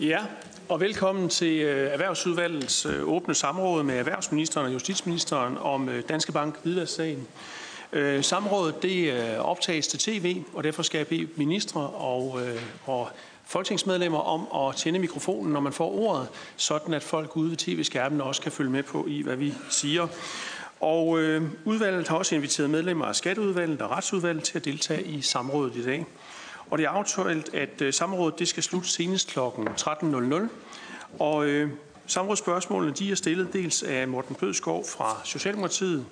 Ja, og velkommen til øh, Erhvervsudvalgets øh, åbne samråd med erhvervsministeren og justitsministeren om øh, Danske Bank hvidvasksagen. Samrådet det optages til tv, og derfor skal jeg bede ministre og, og folketingsmedlemmer om at tænde mikrofonen, når man får ordet, sådan at folk ude ved tv-skærmen også kan følge med på i, hvad vi siger. Og øh, udvalget har også inviteret medlemmer af Skatteudvalget og Retsudvalget til at deltage i samrådet i dag. Og det er aftalt, at øh, samrådet det skal slutte senest kl. 13.00. Og øh, samrådsspørgsmålene de er stillet dels af Morten Pødskov fra Socialdemokratiet,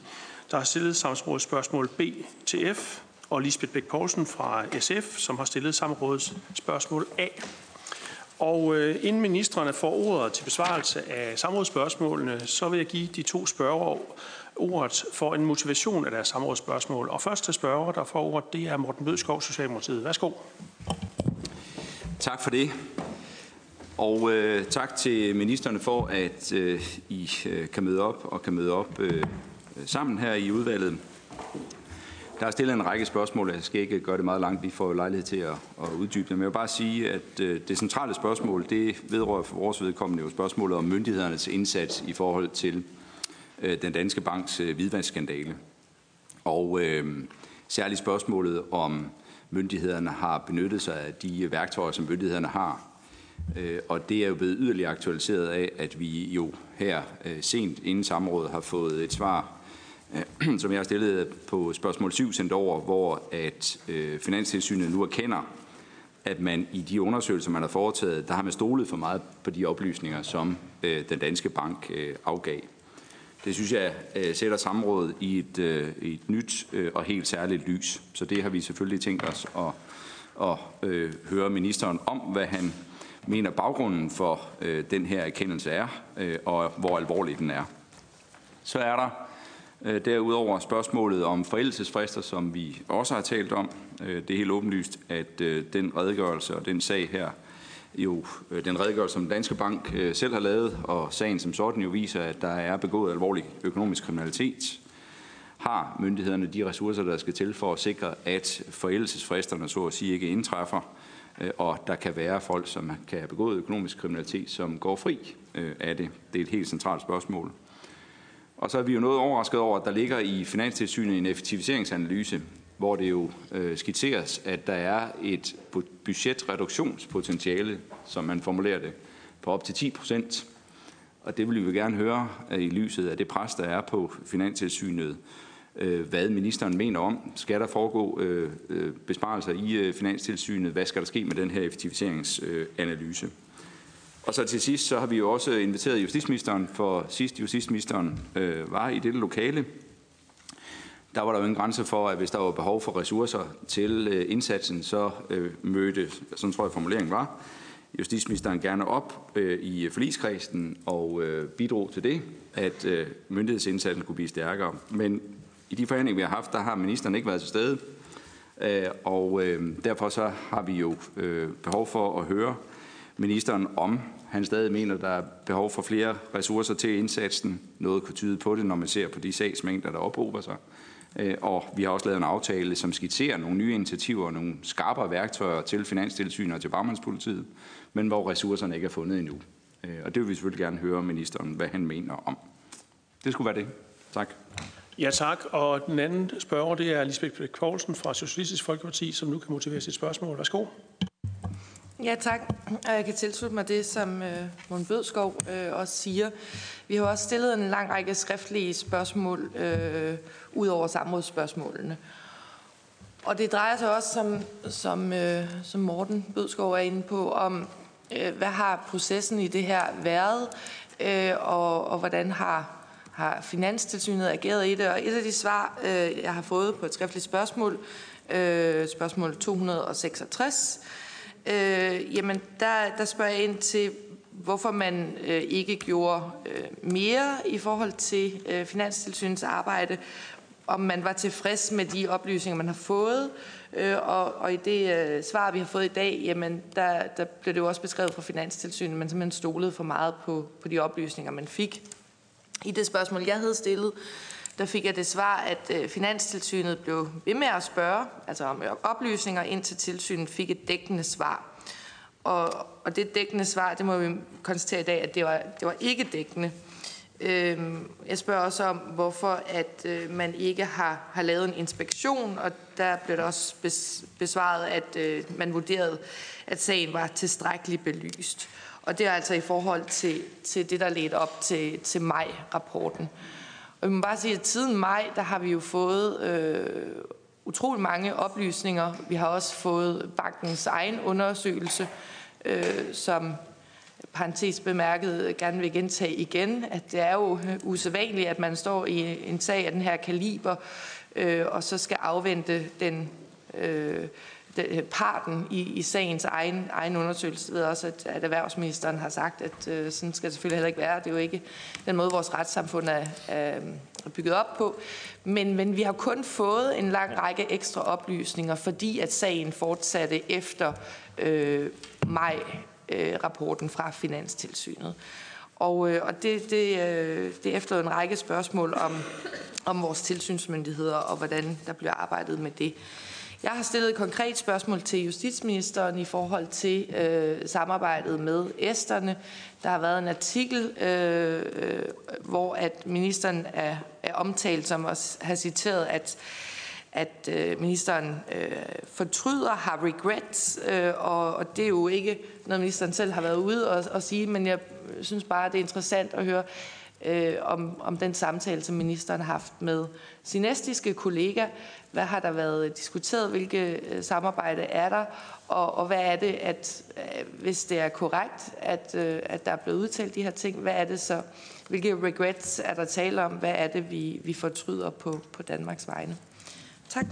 der har stillet samrådsspørgsmål B til F, og Lisbeth Bæk Poulsen fra SF, som har stillet samrådets spørgsmål A. Og øh, inden ministerne får ordet til besvarelse af samrådsspørgsmålene, så vil jeg give de to spørger ordet for en motivation af deres samrådsspørgsmål. Og første spørger, der får ordet, det er Morten Bødskov, Socialdemokratiet. Værsgo. Tak for det. Og øh, tak til ministerne for, at øh, I øh, kan møde op og kan møde op øh, sammen her i udvalget. Der er stillet en række spørgsmål, jeg skal ikke gøre det meget langt, vi får lejlighed til at, at uddybe dem. Jeg vil bare sige, at øh, det centrale spørgsmål, det vedrører for vores vedkommende jo spørgsmålet om myndighedernes indsats i forhold til øh, Øh, den danske banks øh, hvidvaskskandale. Og øh, særligt spørgsmålet om myndighederne har benyttet sig af de øh, værktøjer, som myndighederne har. Øh, og det er jo blevet yderligere aktualiseret af, at vi jo her øh, sent inden samrådet har fået et svar, som jeg har stillet på spørgsmål 7 sendt over, hvor at øh, Finanstilsynet nu erkender, at man i de undersøgelser, man har foretaget, der har man stolet for meget på de oplysninger, som øh, den danske bank øh, afgav. Det synes jeg øh, sætter samrådet i et, øh, et nyt øh, og helt særligt lys. Så det har vi selvfølgelig tænkt os at, at høre ministeren om, hvad han mener baggrunden for den her erkendelse er, og hvor alvorlig den er. Så er der derudover spørgsmålet om forældelsesfrister, som vi også har talt om. Det er helt åbenlyst, at den redegørelse og den sag her jo øh, den redegørelse, som Danske Bank øh, selv har lavet, og sagen som sådan jo viser, at der er begået alvorlig økonomisk kriminalitet, har myndighederne de ressourcer, der skal til for at sikre, at forældelsesfristerne så at sige ikke indtræffer, øh, og der kan være folk, som kan have begået økonomisk kriminalitet, som går fri af det. Det er et helt centralt spørgsmål. Og så er vi jo noget overrasket over, at der ligger i Finanstilsynet en effektiviseringsanalyse, hvor det jo øh, skitseres, at der er et budgetreduktionspotentiale, som man formulerer det, på op til 10 procent. Og det vil vi gerne høre øh, i lyset af det pres, der er på Finanstilsynet, øh, hvad ministeren mener om. Skal der foregå øh, øh, besparelser i øh, Finanstilsynet? Hvad skal der ske med den her effektiviseringsanalyse? Og så til sidst, så har vi jo også inviteret justitsministeren, for sidst justitsministeren øh, var i dette lokale, der var der jo ingen grænse for, at hvis der var behov for ressourcer til øh, indsatsen, så øh, mødte, sådan tror jeg formuleringen var, justitsministeren gerne op øh, i forligskredsen og øh, bidrog til det, at øh, myndighedsindsatsen kunne blive stærkere. Men i de forhandlinger, vi har haft, der har ministeren ikke været til stede, øh, og derfor så har vi jo behov for at høre ministeren om, han stadig mener, der er behov for flere ressourcer til indsatsen. Noget kunne tyde på det, når man ser på de sagsmængder, der ophober sig. Øh, Øh, og vi har også lavet en aftale, som skitserer nogle nye initiativer og nogle skarpere værktøjer til Finanstilsynet og til Bagmandspolitiet, men hvor ressourcerne ikke er fundet endnu. Øh, og det vil vi selvfølgelig gerne høre ministeren, hvad han mener om. Det skulle være det. Tak. Ja, tak. Og den anden spørger, det er Lisbeth Poulsen fra Socialistisk Folkeparti, som nu kan motivere sit spørgsmål. Værsgo. Ja, tak. Og jeg kan tilslutte mig det, som øh, Morten Bødskov øh, også siger. Vi har også stillet en lang række skriftlige spørgsmål øh, ud over samrådsspørgsmålene. Og det drejer sig også, som, som, øh, som Morten Bødskov er inde på, om øh, hvad har processen i det her været, øh, og, og hvordan har, har Finanstilsynet ageret i det. Og et af de svar, øh, jeg har fået på et skriftligt spørgsmål, øh, spørgsmål 266, øh, jamen der, der spørger jeg ind til, hvorfor man øh, ikke gjorde øh, mere i forhold til øh, Finanstilsynets arbejde, om man var tilfreds med de oplysninger, man har fået. Øh, og, og i det øh, svar, vi har fået i dag, jamen, der, der blev det jo også beskrevet fra Finanstilsynet, man simpelthen stolede for meget på, på de oplysninger, man fik. I det spørgsmål, jeg havde stillet, der fik jeg det svar, at øh, Finanstilsynet blev ved med at spørge, altså om oplysninger, indtil tilsynet fik et dækkende svar. og, og det dækkende svar, det må vi konstatere i dag, at det var, det var ikke dækkende. Øhm, jeg spørger også om, hvorfor at øh, man ikke har, har lavet en inspektion, og der blev der også besvaret, at øh, man vurderede, at sagen var tilstrækkeligt belyst. Og det er altså i forhold til, til det, der ledte op til, til maj-rapporten. Jeg må bare sige, at siden maj, der har vi jo fået øh, utrolig mange oplysninger. Vi har også fået bankens egen undersøgelse, øh, som parentes bemærket gerne vil gentage igen, at det er jo øh, usædvanligt, at man står i en sag af den her kaliber, øh, og så skal afvente den, øh, parten i, i sagens egen, egen undersøgelse. Jeg ved også, at, at erhvervsministeren har sagt, at øh, sådan skal det selvfølgelig heller ikke være. Det er jo ikke den måde, vores retssamfund er, er bygget op på. Men, men vi har kun fået en lang række ekstra oplysninger, fordi at sagen fortsatte efter øh, maj øh, fra Finanstilsynet. Og, øh, og det, det, øh, det efter en række spørgsmål om, om vores tilsynsmyndigheder og hvordan der bliver arbejdet med det. Jeg har stillet et konkret spørgsmål til justitsministeren i forhold til øh, samarbejdet med æsterne. Der har været en artikel, øh, øh, hvor at ministeren er, er omtalt, som at har citeret, at at øh, ministeren øh, fortryder, har regrets, øh, og, og det er jo ikke noget, ministeren selv har været ude og, og sige, men jeg synes bare, det er interessant at høre øh, om, om den samtale, som ministeren har haft med sin estiske kollega. Hvad har der været diskuteret? Hvilke øh, samarbejde er der? Og, og hvad er det, at øh, hvis det er korrekt, at, øh, at der er blevet udtalt de her ting, hvad er det så? Hvilke regrets er der tale om? Hvad er det, vi, vi fortryder på, på Danmarks vegne? Tak.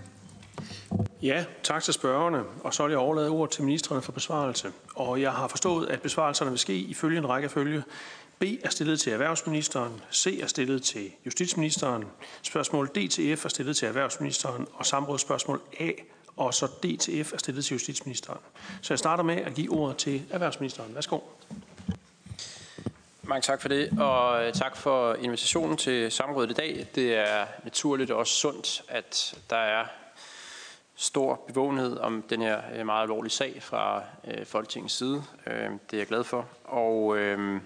Ja, tak til spørgerne. Og så vil jeg overlade ordet til ministerne for besvarelse. Og jeg har forstået, at besvarelserne vil ske i følgende rækkefølge. B er stillet til erhvervsministeren, C er stillet til justitsministeren, spørgsmål D til F er stillet til erhvervsministeren, og samrådsspørgsmål A og så D til F er stillet til justitsministeren. Så jeg starter med at give ordet til erhvervsministeren. Værsgo. Mange tak for det, og øh, tak for invitationen til samrådet i dag. Det er naturligt og også sundt, at der er stor bevågenhed om den her øh, meget alvorlige sag fra øh, Folketingets side. Det er jeg glad for. Og øh,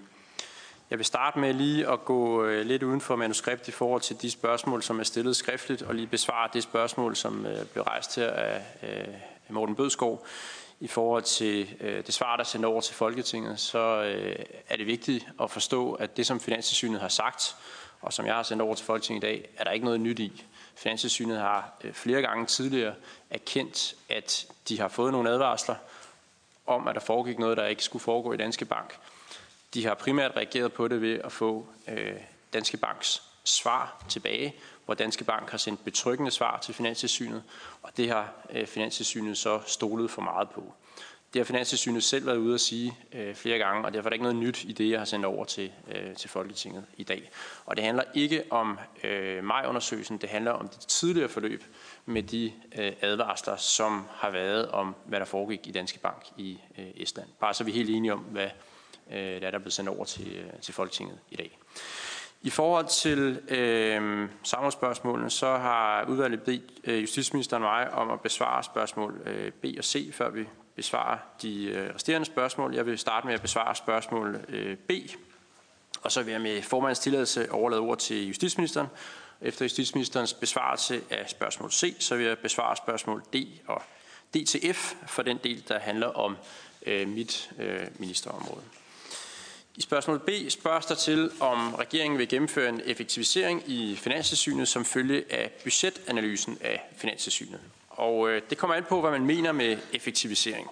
jeg vil starte med lige at gå øh, lidt uden for manuskript i forhold til de spørgsmål, som er stillet skriftligt, og lige besvare det spørgsmål, som øh, blev rejst her øh, af Morten Bødskov i forhold til det svar, der er sendt over til Folketinget, så er det vigtigt at forstå, at det, som Finanssynet har sagt, og som jeg har sendt over til Folketinget i dag, er der ikke noget nyt i. Finanssynet har flere gange tidligere erkendt, at de har fået nogle advarsler om, at der foregik noget, der ikke skulle foregå i Danske Bank. De har primært reageret på det ved at få øh, Danske Banks svar tilbage, hvor Danske Bank har sendt betryggende svar til Finanstilsynet, og det har øh, Finanstilsynet så stolet for meget på. Det har Finanstilsynet selv været ude at sige øh, flere gange, og derfor er der ikke noget nyt i det, jeg har sendt over til, øh, til Folketinget i dag. Og det handler ikke om øh, majundersøgelsen, det handler om det tidligere forløb med de øh, advarsler, som har været om, hvad der foregik i Danske Bank i øh, Estland. Bare så vi er helt enige om, hvad øh, der er, der blevet sendt over til, øh, til Folketinget i dag. I forhold til øh, samrådsspørgsmålene, så har udvalget bedt øh, justitsministeren mig om at besvare spørgsmål øh, B og C, før vi besvarer de øh, resterende spørgsmål. Jeg vil starte med at besvare spørgsmål øh, B, og så vil jeg med formandens tilladelse overlade ord til justitsministeren. Efter justitsministerens besvarelse af spørgsmål C, så vil jeg besvare spørgsmål D og D til F for den del, der handler om øh, mit øh, ministerområde. I spørgsmål B spørges der til, om regeringen vil gennemføre en effektivisering i Finanssynet som følge af budgetanalysen af Finanssynet. Og øh, det kommer an på, hvad man mener med effektivisering.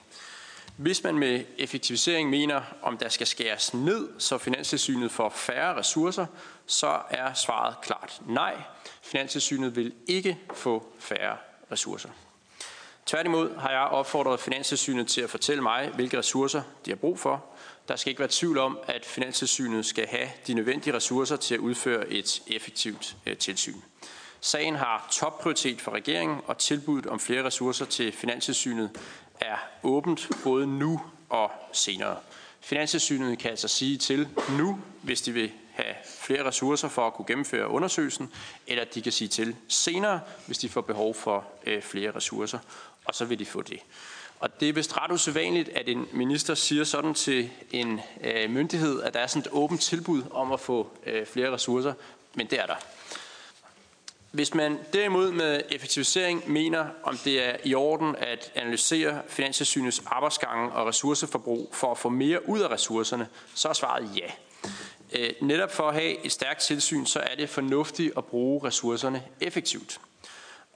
Hvis man med effektivisering mener, om der skal skæres ned, så Finanssynet får færre ressourcer, så er svaret klart nej. Finanssynet vil ikke få færre ressourcer. Tværtimod har jeg opfordret Finanssynet til at fortælle mig, hvilke ressourcer de har brug for, der skal ikke være tvivl om, at Finanstilsynet skal have de nødvendige ressourcer til at udføre et effektivt øh, tilsyn. Sagen har topprioritet for regeringen, og tilbuddet om flere ressourcer til Finanstilsynet er åbent både nu og senere. Finanstilsynet kan altså sige til nu, hvis de vil have flere ressourcer for at kunne gennemføre undersøgelsen, eller de kan sige til senere, hvis de får behov for øh, flere ressourcer, og så vil de få det. Og det er vist ret usædvanligt, at en minister siger sådan til en øh, myndighed, at der er sådan et åbent tilbud om at få øh, flere ressourcer, men det er der. Hvis man derimod med effektivisering mener, om det er i orden at analysere Finanstilsynets arbejdsgange og ressourceforbrug for at få mere ud af ressourcerne, så er svaret ja. Øh, netop for at have et stærkt tilsyn, så er det fornuftigt at bruge ressourcerne effektivt.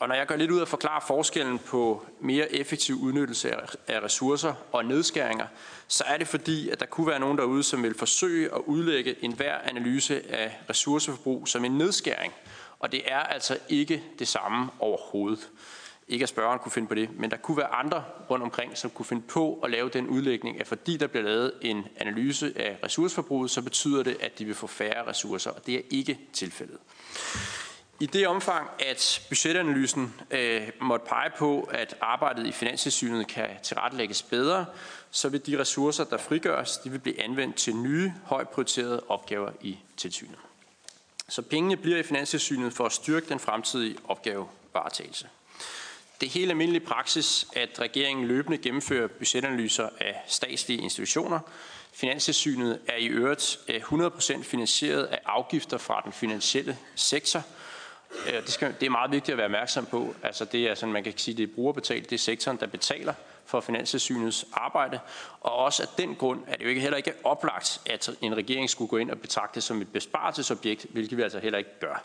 Og når jeg går lidt ud og forklarer forskellen på mere effektiv udnyttelse af ressourcer og nedskæringer, så er det fordi, at der kunne være nogen derude, som vil forsøge at udlægge enhver analyse af ressourceforbrug som en nedskæring. Og det er altså ikke det samme overhovedet. Ikke at spørgeren kunne finde på det, men der kunne være andre rundt omkring, som kunne finde på at lave den udlægning, at fordi der bliver lavet en analyse af ressourceforbruget, så betyder det, at de vil få færre ressourcer, og det er ikke tilfældet. I det omfang, at budgetanalysen øh, måtte pege på, at arbejdet i Finanstilsynet kan tilrettelægges bedre, så vil de ressourcer, der frigøres, de vil blive anvendt til nye, højt prioriterede opgaver i tilsynet. Så pengene bliver i Finanstilsynet for at styrke den fremtidige opgavevaretagelse. Det er helt almindelig praksis, at regeringen løbende gennemfører budgetanalyser af statslige institutioner. Finanstilsynet er i øvrigt øh, 100% finansieret af afgifter fra den finansielle sektor. Øh, det, skal, det er meget vigtigt at være opmærksom på. Altså det er sådan, man kan sige, det er brugerbetalt. Det er sektoren, der betaler for Finanstilsynets arbejde. Og også af den grund er det jo ikke heller ikke oplagt, at en regering skulle gå ind og betragte det som et besparelsesobjekt, hvilket vi altså heller ikke gør.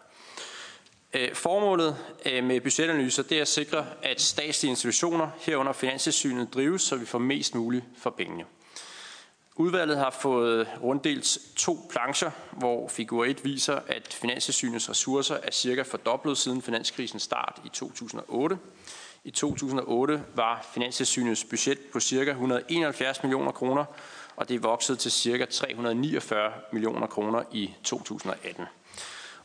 Øh, formålet øh, med budgetanalyser det er at sikre, at statslige institutioner herunder Finanstilsynet drives, så vi får mest muligt for pengene. Udvalget har fået runddelt to plancher, hvor figur 1 viser, at Finanstilsynets ressourcer er cirka fordoblet siden finanskrisens start i 2008. I 2008 var Finanstilsynets budget på cirka 171 millioner kroner, og det er vokset til cirka 349 millioner kroner i 2018.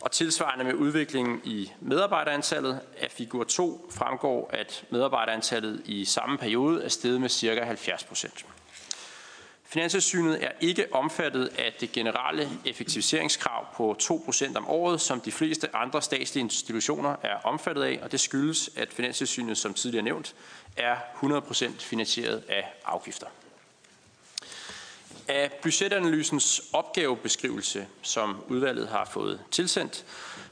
Og tilsvarende med udviklingen i medarbejderantallet af figur 2 fremgår, at medarbejderantallet i samme periode er steget med cirka 70 procent. Finanssynet er ikke omfattet af det generelle effektiviseringskrav på 2% om året, som de fleste andre statslige institutioner er omfattet af, og det skyldes, at Finanssynet, som tidligere nævnt, er 100% finansieret af afgifter. Af budgetanalysens opgavebeskrivelse, som udvalget har fået tilsendt,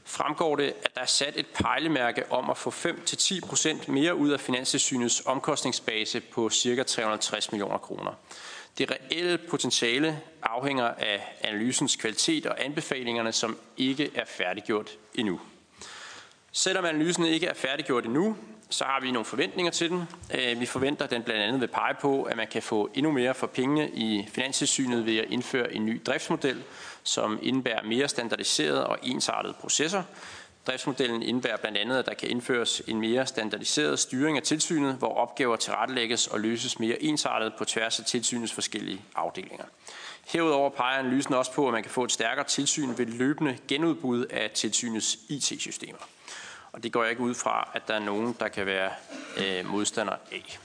fremgår det, at der er sat et pejlemærke om at få 5-10% mere ud af Finanssynets omkostningsbase på ca. 360 millioner kroner. Det reelle potentiale afhænger af analysens kvalitet og anbefalingerne, som ikke er færdiggjort endnu. Selvom analysen ikke er færdiggjort endnu, så har vi nogle forventninger til den. Øh, vi forventer, at den blandt andet vil pege på, at man kan få endnu mere for pengene i Finanstilsynet ved at indføre en ny driftsmodel, som indebærer mere standardiserede og ensartede processer, Driftsmodellen indebærer blandt andet, at der kan indføres en mere standardiseret styring af tilsynet, hvor opgaver tilrettelægges og løses mere ensartet på tværs af tilsynets forskellige afdelinger. Herudover peger analysen også på, at man kan få et stærkere tilsyn ved løbende genudbud af tilsynets IT-systemer. Og det går jeg ikke ud fra, at der er nogen, der kan være øh, modstander af.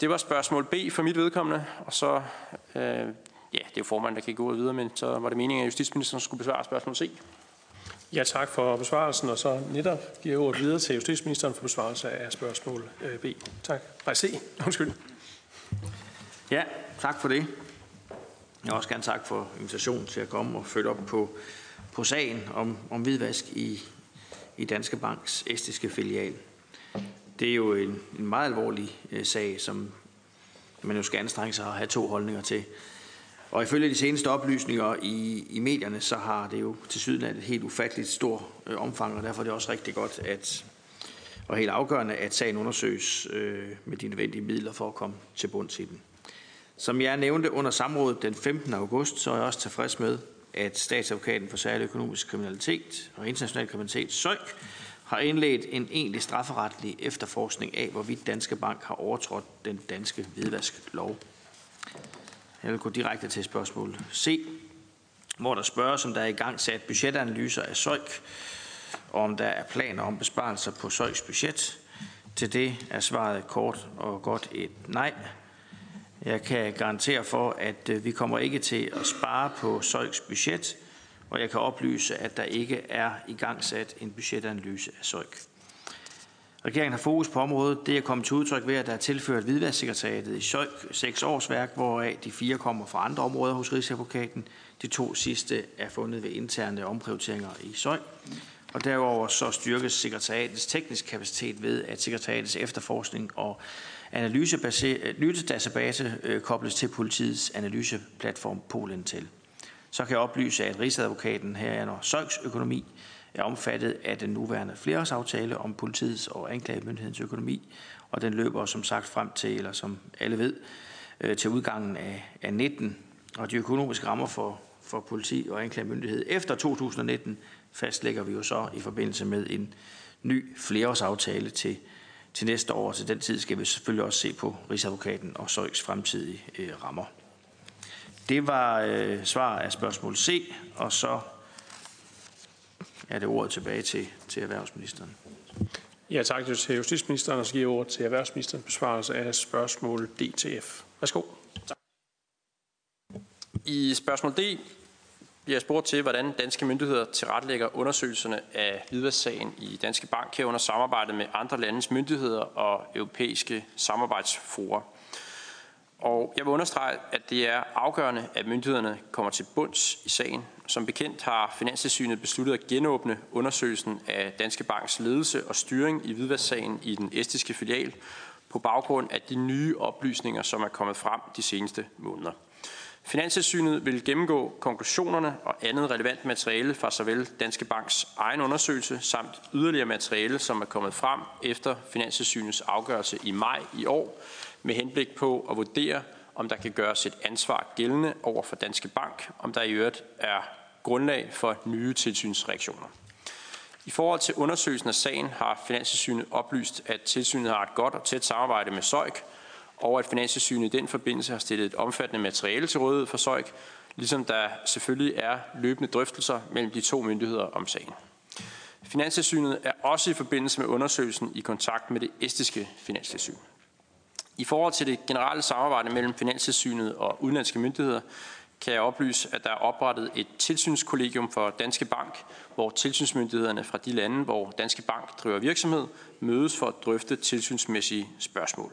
Det var spørgsmål B for mit vedkommende, og så, øh, ja, det er jo formanden, der kan gå videre, men så var det meningen, at justitsministeren skulle besvare spørgsmål C. Ja, tak for besvarelsen, og så netop giver jeg ordet videre til justitsministeren for besvarelse af spørgsmål øh, B. Tak. Nej, C. Undskyld. Ja, tak for det. Jeg vil også gerne tak for invitationen til at komme og følge op på, på sagen om, om hvidvask i, i Danske Banks estiske filial. Det er jo en, en meget alvorlig øh, sag, som man jo skal anstrenge sig at have to holdninger til. Og ifølge de seneste oplysninger i, i medierne, så har det jo til syden et helt ufatteligt stort øh, omfang, og derfor er det også rigtig godt, at, og helt afgørende, at sagen undersøges øh, med de nødvendige midler for at komme til bund til den. Som jeg nævnte under samrådet den 15. august, så er jeg også tilfreds med, at statsadvokaten for særlig økonomisk kriminalitet og international kriminalitet, SØK, har indledt en egentlig strafferetlig efterforskning af, hvorvidt Danske Bank har overtrådt den danske hvidvasklov. Jeg vil gå direkte til spørgsmål C, hvor der spørges, om der er i gang sat budgetanalyser af SØIK, og om der er planer om besparelser på SØJKs budget. Til det er svaret kort og godt et nej. Jeg kan garantere for, at øh, vi kommer ikke til at spare på SØJKs budget, og jeg kan oplyse, at der ikke er i gang sat en budgetanalyse af SØIK. Regeringen har fokus på området. Det er kommet til udtryk ved, at der er tilført hvidvasksekretariatet i Søjk seks års værk, hvoraf de fire kommer fra andre områder hos Rigsadvokaten. De to sidste er fundet ved interne omprioriteringer i Søjk. Og derover så styrkes sekretariatets teknisk kapacitet ved, at sekretariatets efterforskning og analysedatabase øh, kobles til politiets analyseplatform Polen til. Så kan jeg oplyse, at Rigsadvokaten her er Søjks økonomi er omfattet af den nuværende flereårsaftale om politiets og anklagemyndighedens økonomi, og den løber som sagt frem til, eller som alle ved, øh, til udgangen af, af 19. Og de økonomiske rammer for, for politi og anklagemyndighed efter 2019 fastlægger vi jo så i forbindelse med en ny flereårsaftale til, til næste år. Til den tid skal vi selvfølgelig også se på Rigsadvokaten og Søjks fremtidige øh, rammer. Det var øh, svar af spørgsmål C, og så er det ordet tilbage til, til erhvervsministeren. Ja, tak til justitsministeren, og så giver jeg ordet til erhvervsministeren besvarelse af spørgsmål DTF. Værsgo. Tak. I spørgsmål D bliver spurgt til, hvordan danske myndigheder tilrettelægger undersøgelserne af hvidvasksagen i Danske Bank herunder samarbejde med andre landes myndigheder og europæiske samarbejdsforer. Og jeg vil understrege, at det er afgørende, at myndighederne kommer til bunds i sagen. Som bekendt har Finanstilsynet besluttet at genåbne undersøgelsen af Danske Banks ledelse og styring i hvidvasksagen i den estiske filial på baggrund af de nye oplysninger, som er kommet frem de seneste måneder. Finanstilsynet vil gennemgå konklusionerne og andet relevant materiale fra såvel Danske Banks egen undersøgelse samt yderligere materiale, som er kommet frem efter Finanstilsynets afgørelse i maj i år, med henblik på at vurdere, om der kan gøres et ansvar gældende over for Danske Bank, om der i øvrigt er grundlag for nye tilsynsreaktioner. I forhold til undersøgelsen af sagen har Finanstilsynet oplyst, at tilsynet har et godt og tæt samarbejde med Søjk, og at Finanstilsynet i den forbindelse har stillet et omfattende materiale til rådighed for Søjk, ligesom der selvfølgelig er løbende drøftelser mellem de to myndigheder om sagen. Finanstilsynet er også i forbindelse med undersøgelsen i kontakt med det estiske finanstilsyn. I forhold til det generelle samarbejde mellem Finanstilsynet og udenlandske myndigheder, kan jeg oplyse, at der er oprettet et tilsynskollegium for Danske Bank, hvor tilsynsmyndighederne fra de lande, hvor Danske Bank driver virksomhed, mødes for at drøfte tilsynsmæssige spørgsmål.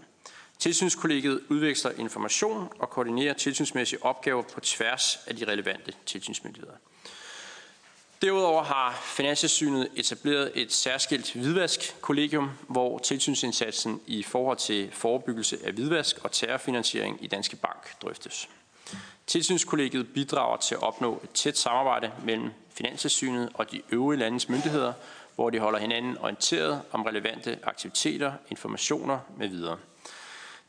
Tilsynskollegiet udveksler information og koordinerer tilsynsmæssige opgaver på tværs af de relevante tilsynsmyndigheder. Derudover har Finanssynet etableret et særskilt hvidvaskkollegium, hvor tilsynsindsatsen i forhold til forebyggelse af hvidvask og terrorfinansiering i Danske Bank drøftes. Tilsynskollegiet bidrager til at opnå et tæt samarbejde mellem Finanssynet og de øvrige landes myndigheder, hvor de holder hinanden orienteret om relevante aktiviteter, informationer med videre.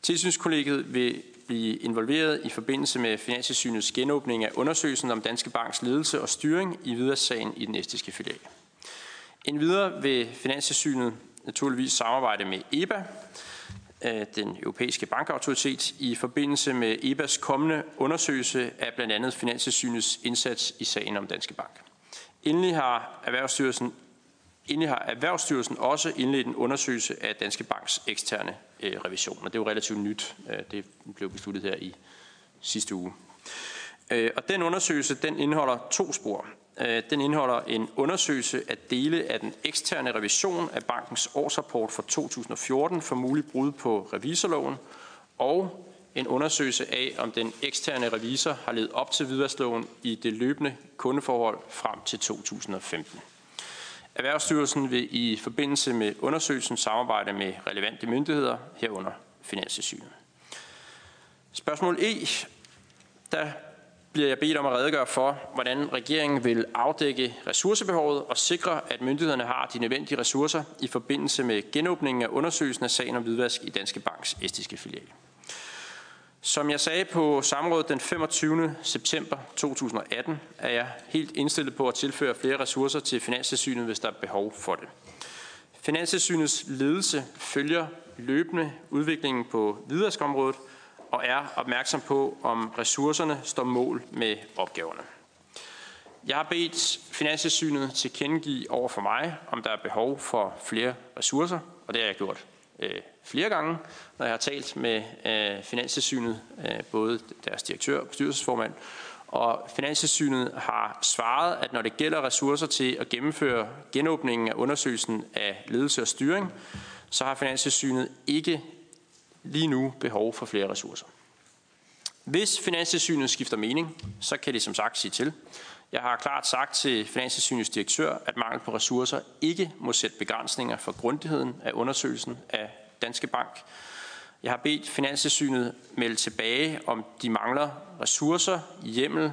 Tilsynskollegiet vil blive involveret i forbindelse med Finanssynets genåbning af undersøgelsen om Danske Banks ledelse og styring i videre i den estiske filial. Endvidere vil Finanssynet naturligvis samarbejde med EBA, den europæiske bankautoritet, i forbindelse med EBAs kommende undersøgelse af blandt andet Finanssynets indsats i sagen om Danske Bank. Endelig har Erhvervsstyrelsen Endelig har Erhvervsstyrelsen også indledt en undersøgelse af Danske Banks eksterne øh, revision, og det er jo relativt nyt. Øh, det blev besluttet her i sidste uge. Øh, og den undersøgelse den indeholder to spor. Øh, den indeholder en undersøgelse af dele af den eksterne revision af bankens årsrapport for 2014 for mulig brud på revisorloven, og en undersøgelse af, om den eksterne revisor har levet op til vidværsloven i det løbende kundeforhold frem til 2015. Erhvervsstyrelsen vil i forbindelse med undersøgelsen samarbejde med relevante myndigheder herunder Finanssynet. Spørgsmål E. Der bliver jeg bedt om at redegøre for, hvordan regeringen vil afdække ressourcebehovet og sikre, at myndighederne har de nødvendige ressourcer i forbindelse med genåbningen af undersøgelsen af sagen om hvidvask i Danske Banks estiske filial. Som jeg sagde på samrådet den 25. september 2018, er jeg helt indstillet på at tilføre flere ressourcer til Finanstilsynet, hvis der er behov for det. Finanstilsynets ledelse følger løbende udviklingen på hvidvaskområdet og er opmærksom på, om ressourcerne står mål med opgaverne. Jeg har bedt Finanstilsynet til kendegive over for mig, om der er behov for flere ressourcer, og det har jeg gjort øh, flere gange, når jeg har talt med øh, Finanssynet, øh, både deres direktør og bestyrelsesformand. Og Finanssynet har svaret, at når det gælder ressourcer til at gennemføre genåbningen af undersøgelsen af ledelse og styring, så har Finanstilsynet ikke lige nu behov for flere ressourcer. Hvis Finanstilsynet skifter mening, så kan de som sagt sige til. Jeg har klart sagt til Finanstilsynets direktør, at mangel på ressourcer ikke må sætte begrænsninger for grundigheden af undersøgelsen af Danske Bank. Jeg har bedt Finanstilsynet melde tilbage, om de mangler ressourcer, hjemmel,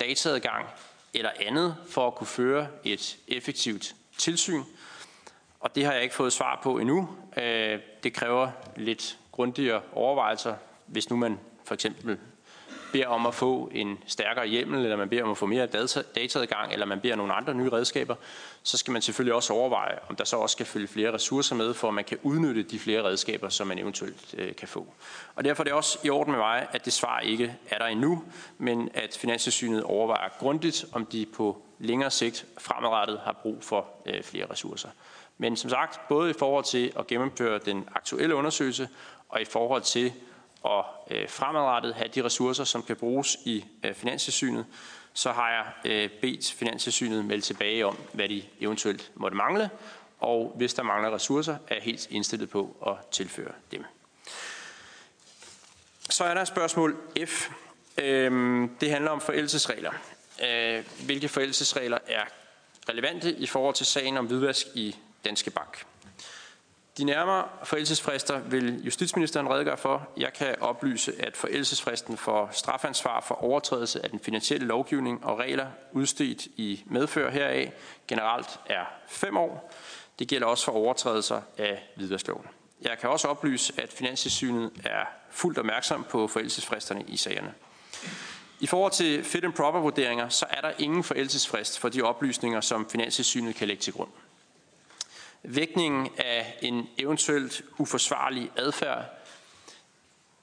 dataadgang eller andet for at kunne føre et effektivt tilsyn. Og det har jeg ikke fået svar på endnu. Øh, det kræver lidt grundigere overvejelser, hvis nu man for eksempel beder om at få en stærkere hjemmel, eller man beder om at få mere data, dataadgang, eller man beder nogle andre nye redskaber, så skal man selvfølgelig også overveje, om der så også skal følge flere ressourcer med, for at man kan udnytte de flere redskaber, som man eventuelt øh, kan få. Og derfor er det også i orden med mig, at det svar ikke er der endnu, men at Finanssynet overvejer grundigt, om de på længere sigt fremadrettet har brug for øh, flere ressourcer. Men som sagt, både i forhold til at gennemføre den aktuelle undersøgelse, og i forhold til at øh, fremadrettet have de ressourcer, som kan bruges i øh, Finanssynet, så har jeg øh, bedt Finanssynet melde tilbage om, hvad de eventuelt måtte mangle, og hvis der mangler ressourcer, er jeg helt indstillet på at tilføre dem. Så er der spørgsmål F. Øhm, det handler om forældelsesregler. Øh, hvilke forældelsesregler er relevante i forhold til sagen om hvidvask i Danske Bank? De nærmere forældelsesfrister vil justitsministeren redegøre for. Jeg kan oplyse, at forældelsesfristen for strafansvar for overtrædelse af den finansielle lovgivning og regler udstedt i medfør heraf generelt er 5 år. Det gælder også for overtrædelser af hvidvaskloven. Jeg kan også oplyse, at Finanssynet er fuldt opmærksom på forældelsesfristerne i sagerne. I forhold til fit and proper vurderinger, så er der ingen forældelsesfrist for de oplysninger, som Finanssynet kan lægge til grund. Vægtningen af en eventuelt uforsvarlig adfærd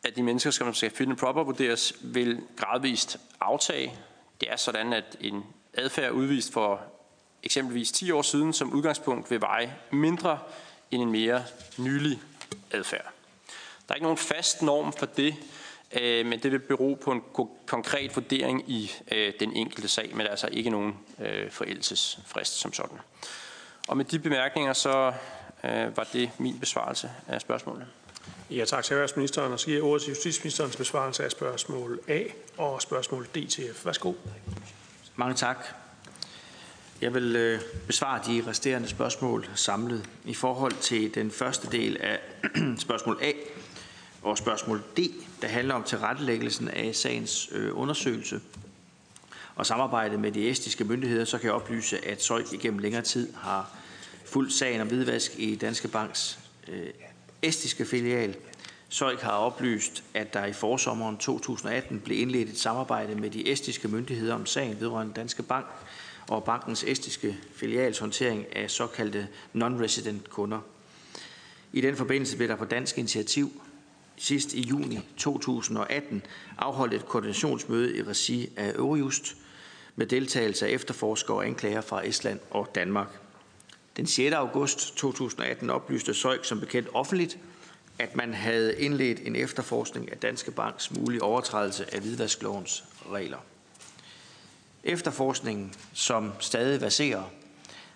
af de mennesker, som skal fit and proper vurderes, vil gradvist aftage. Det er sådan, at en adfærd udvist for eksempelvis 10 år siden som udgangspunkt vil veje mindre end en mere nylig adfærd. Der er ikke nogen fast norm for det, øh, men det vil bero på en konkret vurdering i øh, den enkelte sag, men der er altså ikke nogen øh, forældelsesfrist som sådan. Og med de bemærkninger, så øh, var det min besvarelse af spørgsmålet. Ja, tak til erhvervsministeren. Og så giver jeg ordet til justitsministerens besvarelse af spørgsmål A og spørgsmål D til F. Værsgo. Mange tak. Jeg vil øh, besvare de resterende spørgsmål samlet. I forhold til den første del af spørgsmål A og spørgsmål D, der handler om tilrettelæggelsen af sagens øh, undersøgelse og samarbejde med de estiske myndigheder, så kan jeg oplyse, at Søjk igennem længere tid har fulgt sagen om hvidvask i Danske Banks øh, estiske filial. Søjk har oplyst, at der i forsommeren 2018 blev indledt et samarbejde med de estiske myndigheder om sagen vedrørende Danske Bank og bankens estiske filials håndtering af såkaldte non-resident kunder. I den forbindelse blev der på dansk initiativ sidst i juni 2018 afholdt et koordinationsmøde i regi af Eurojust med deltagelse af efterforskere og anklager fra Estland og Danmark. Den 6. august 2018 oplyste Søjk som bekendt offentligt, at man havde indledt en efterforskning af Danske Banks mulige overtrædelse af hvidvasklovens regler. Efterforskningen, som stadig baserer,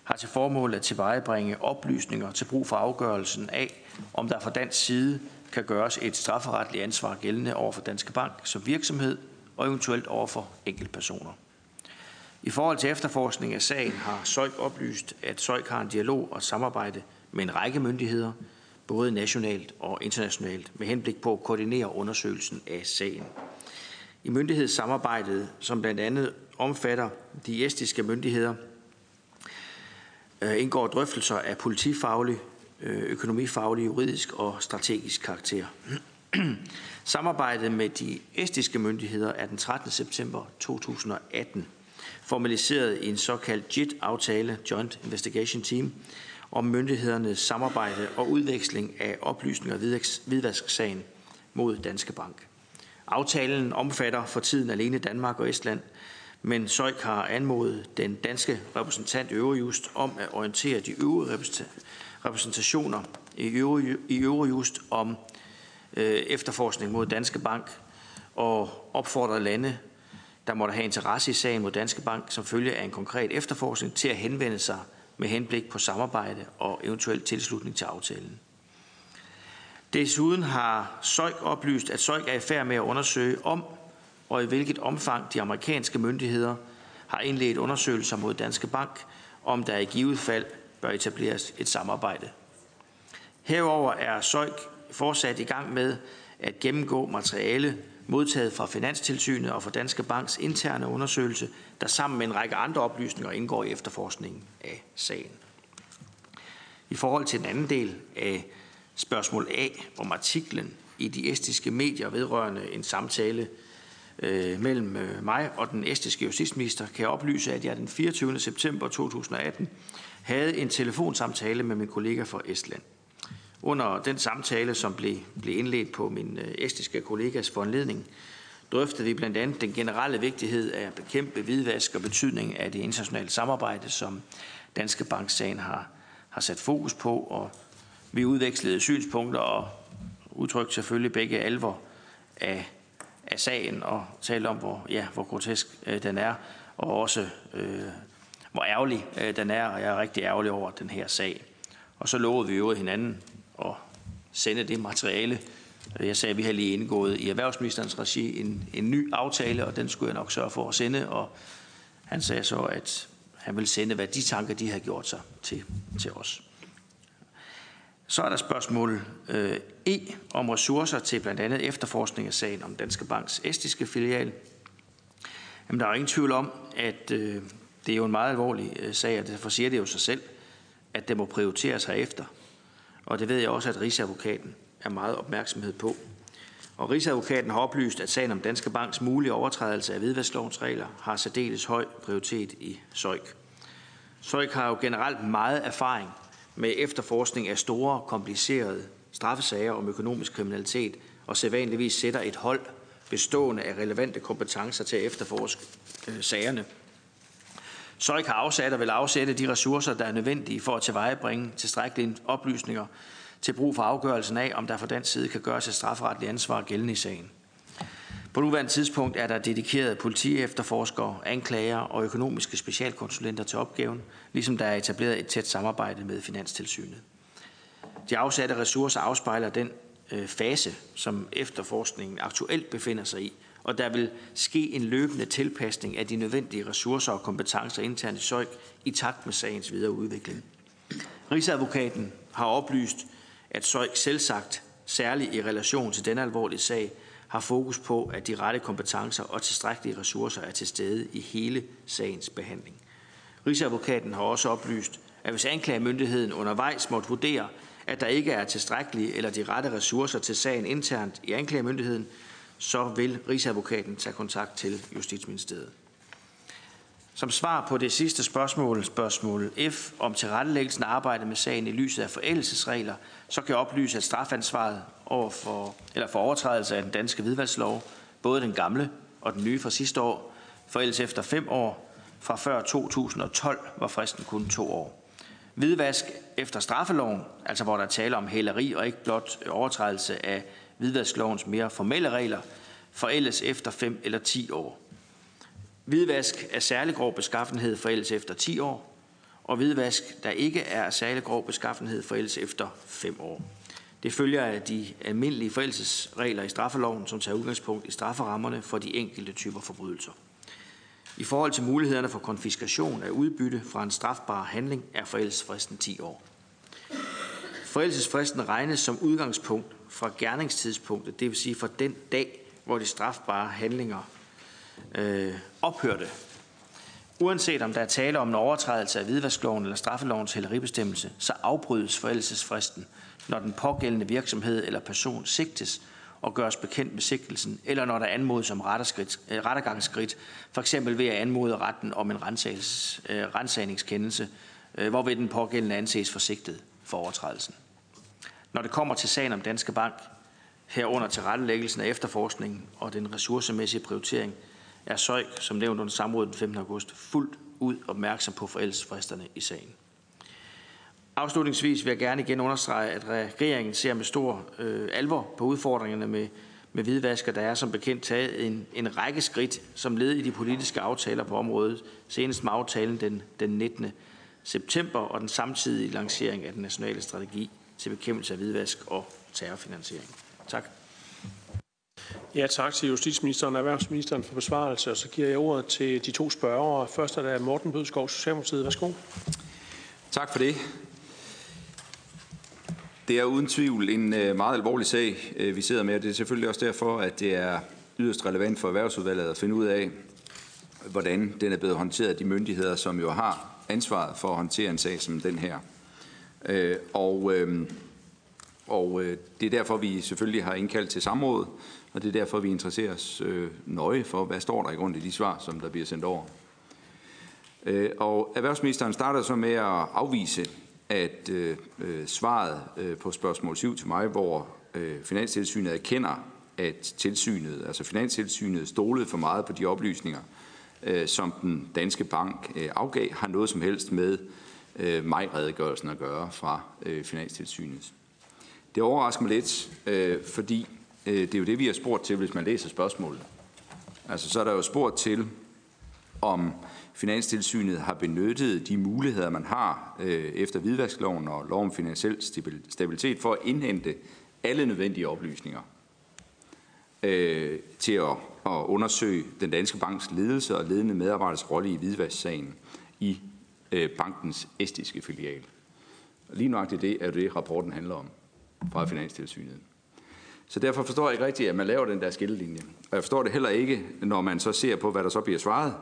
har til formål at tilvejebringe oplysninger til brug for afgørelsen af, om der fra dansk side kan gøres et strafferetligt ansvar gældende over for Danske Bank som virksomhed og eventuelt over for enkeltpersoner. I forhold til efterforskning af sagen har Søjk oplyst, at Søjk har en dialog og samarbejde med en række myndigheder, både nationalt og internationalt, med henblik på at koordinere undersøgelsen af sagen. I myndighedssamarbejdet, som blandt andet omfatter de estiske myndigheder, øh, indgår drøftelser af politifaglig, øh, økonomifaglig, juridisk og strategisk karakter. Samarbejdet med de estiske myndigheder er den 13. september 2018 formaliseret i en såkaldt JIT-aftale, Joint Investigation Team, om myndighedernes samarbejde og udveksling af oplysninger af hvidvasksagen mod Danske Bank. Aftalen omfatter for tiden alene Danmark og Estland, men Søjk har anmodet den danske repræsentant Eurojust om at orientere de øvrige repræsentationer i Eurojust om øh, efterforskning mod Danske Bank og opfordrer lande der måtte have interesse i sagen mod Danske Bank som følge af en konkret efterforskning til at henvende sig med henblik på samarbejde og eventuel tilslutning til aftalen. Desuden har Søjk oplyst, at Søjk er i færd med at undersøge om og i hvilket omfang de amerikanske myndigheder har indledt undersøgelser mod Danske Bank, om der i givet fald bør etableres et samarbejde. Herover er Søjk fortsat i gang med at gennemgå materiale modtaget fra Finanstilsynet og fra Danske Banks interne undersøgelse, der sammen med en række andre oplysninger indgår i efterforskningen af sagen. I forhold til den anden del af spørgsmål A om artiklen i de estiske medier vedrørende en samtale øh, mellem øh, mig og den estiske justitsminister, kan jeg oplyse, at jeg den 24. september 2018 havde en telefonsamtale med min kollega fra Estland. Under den samtale, som blev, blev indledt på min æstiske estiske kollegas foranledning, drøftede vi blandt andet den generelle vigtighed af at bekæmpe hvidvask og betydning af det internationale samarbejde, som Danske Bank-sagen har, har sat fokus på, og vi udvekslede synspunkter og udtrykte selvfølgelig begge alvor af, af sagen og talte om, hvor, ja, hvor grotesk øh, den er, og også øh, hvor ærgerlig øh, den er, og jeg er rigtig ærgerlig over den her sag. Og så lovede vi jo hinanden at sende det materiale. Jeg sagde, at vi har lige indgået i erhvervsministerens regi en, en ny aftale, og den skulle jeg nok sørge for at sende. Og han sagde så, at han vil sende, hvad de tanker, de har gjort sig til, til os. Så er der spørgsmål øh, E om ressourcer til blandt andet efterforskning af sagen om Danske Banks estiske filial. Jamen, der er ingen tvivl om, at øh, det er jo en meget alvorlig øh, sag, og derfor siger det jo sig selv, at det må prioriteres herefter. Og det ved jeg også, at Rigsadvokaten er meget opmærksomhed på. Og Rigsadvokaten har oplyst, at sagen om Danske Banks mulige overtrædelse af hvidvasklovens regler har særdeles høj prioritet i Søjk. Søjk har jo generelt meget erfaring med efterforskning af store, komplicerede straffesager om økonomisk kriminalitet, og sædvanligvis sætter et hold bestående af relevante kompetencer til at efterforske øh, sagerne. Søjk har afsat og vil afsætte de ressourcer, der er nødvendige for at tilvejebringe tilstrækkelige oplysninger til brug for afgørelsen af, om der fra den side kan gøres et strafferetligt ansvar gældende i sagen. På nuværende tidspunkt er der dedikerede politiefterforskere, anklager og økonomiske specialkonsulenter til opgaven, ligesom der er etableret et tæt samarbejde med Finanstilsynet. De afsatte ressourcer afspejler den øh, fase, som efterforskningen aktuelt befinder sig i, og der vil ske en løbende tilpasning af de nødvendige ressourcer og kompetencer internt i Søjk i takt med sagens videre udvikling. Rigsadvokaten har oplyst, at Søjk selvsagt, særligt i relation til denne alvorlige sag, har fokus på, at de rette kompetencer og tilstrækkelige ressourcer er til stede i hele sagens behandling. Rigsadvokaten har også oplyst, at hvis anklagemyndigheden undervejs måtte vurdere, at der ikke er tilstrækkelige eller de rette ressourcer til sagen internt i anklagemyndigheden, så vil Rigsadvokaten tage kontakt til Justitsministeriet. Som svar på det sidste spørgsmål, spørgsmål F, om tilrettelæggelsen af arbejdet med sagen i lyset af forældelsesregler, så kan jeg oplyse, at strafansvaret over for, eller for overtrædelse af den danske hvidvalgslov, både den gamle og den nye fra sidste år, forældes efter fem år. Fra før 2012 var fristen kun to år. Hvidvask efter straffeloven, altså hvor der tale om hæleri og ikke blot overtrædelse af hvidvasklovens mere formelle regler, forældes efter 5 eller 10 år. Hvidvask af særlig grov beskaffenhed forældes efter 10 år, og hvidvask, der ikke er af særlig grov beskaffenhed, forældes efter 5 år. Det følger af de almindelige forældelsesregler i straffeloven, som tager udgangspunkt i strafferammerne for de enkelte typer forbrydelser. I forhold til mulighederne for konfiskation af udbytte fra en strafbar handling er forældelsesfristen 10 år. Forældelsesfristen regnes som udgangspunkt fra gerningstidspunktet, det vil sige fra den dag, hvor de strafbare handlinger øh, ophørte. Uanset om der er tale om en overtrædelse af hvidvaskloven eller straffelovens hælderibestemmelse, så afbrydes forældelsesfristen, når den pågældende virksomhed eller person sigtes og gøres bekendt med sigtelsen, eller når der anmodes om øh, rettergangsskridt, for eksempel ved at anmode retten om en øh, rensagningskendelse, øh, hvorved den pågældende anses forsigtet for overtrædelsen. Når det kommer til sagen om Danske Bank, herunder til rettelæggelsen af efterforskningen og den ressourcemæssige prioritering, er Søjk, som nævnt under samrådet den 15. august, fuldt ud opmærksom på forældelsesfristerne i sagen. Afslutningsvis vil jeg gerne igen understrege, at regeringen ser med stor øh, alvor på udfordringerne med, med hvidvasker. Der er som bekendt taget en, en række skridt som led i de politiske aftaler på området, senest med aftalen den, den 19. september og den samtidige lancering af den nationale strategi til bekæmpelse af hvidvask og terrorfinansiering. Tak. Ja, tak til justitsministeren og erhvervsministeren for besvarelse, og så giver jeg ordet til de to spørgere. Først er der Morten Bødskov, Socialdemokratiet. Værsgo. Tak for det. Det er uden tvivl en øh, meget alvorlig sag, øh, vi sidder med, og det er selvfølgelig også derfor, at det er yderst relevant for erhvervsudvalget at finde ud af, hvordan den er blevet håndteret af de myndigheder, som jo har ansvaret for at håndtere en sag som den her. Øh, og, øhm, og øh, det er derfor, vi selvfølgelig har indkaldt til samråd, og det er derfor, vi interesserer os øh, nøje for, hvad står der i grund i de svar, som der bliver sendt over. Øh, og erhvervsministeren starter så med at afvise at øh, svaret øh, på spørgsmål 7 til mig, hvor øh, Finanstilsynet erkender, at tilsynet, altså Finanstilsynet, stolede for meget på de oplysninger, øh, som den danske bank øh, afgav, har noget som helst med øh, maj-redegørelsen at gøre fra øh, Finanstilsynet. Det overrasker mig lidt, øh, fordi øh, det er jo det, vi har spurgt til, hvis man læser spørgsmålet. Altså, så er der jo spurgt til, om Finanstilsynet har benyttet de muligheder, man har øh, efter hvidvaskloven og lov om finansiel stabilitet for at indhente alle nødvendige oplysninger øh, til at, at undersøge den danske banks ledelse og ledende medarbejders rolle i hvidvasksagen i Øh, bankens estiske filial. Lige nøjagtigt det er det, rapporten handler om fra Finanstilsynet. Så derfor forstår jeg ikke rigtigt, at man laver den der skillelinje. Og jeg forstår det heller ikke, når man så ser på, hvad der så bliver svaret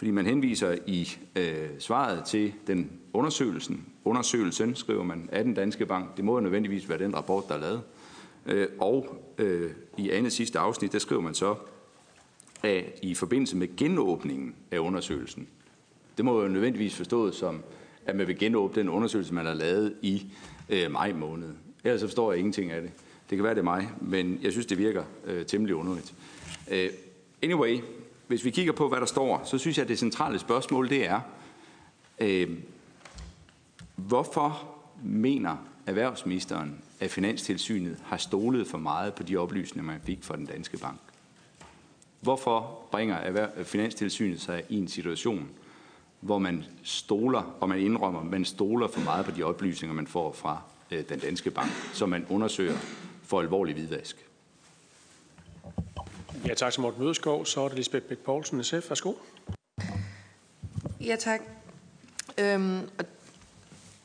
fordi man henviser i øh, svaret til den undersøgelsen, undersøgelsen, skriver man, af den danske bank. Det må jo nødvendigvis være den rapport, der er lavet. Øh, og øh, i andet sidste afsnit, der skriver man så, at i forbindelse med genåbningen af undersøgelsen, det må jo nødvendigvis forstået som, at man vil genåbne den undersøgelse, man har lavet i øh, maj måned. Ellers så forstår jeg ingenting af det. Det kan være, det er mig, men jeg synes, det virker øh, temmelig underligt. Øh, anyway, hvis vi kigger på, hvad der står, så synes jeg, at det centrale spørgsmål det er, øh, hvorfor mener erhvervsministeren, at Finanstilsynet har stolet for meget på de oplysninger, man fik fra den danske bank? Hvorfor bringer Finanstilsynet sig i en situation, hvor man stoler, og man indrømmer, man stoler for meget på de oplysninger, man får fra øh, den danske bank, som man undersøger for alvorlig hvidvask? Ja, tak til Morten Mødeskov. Så er det Lisbeth Bæk Poulsen, SF. Værsgo. Ja, tak. Øhm, og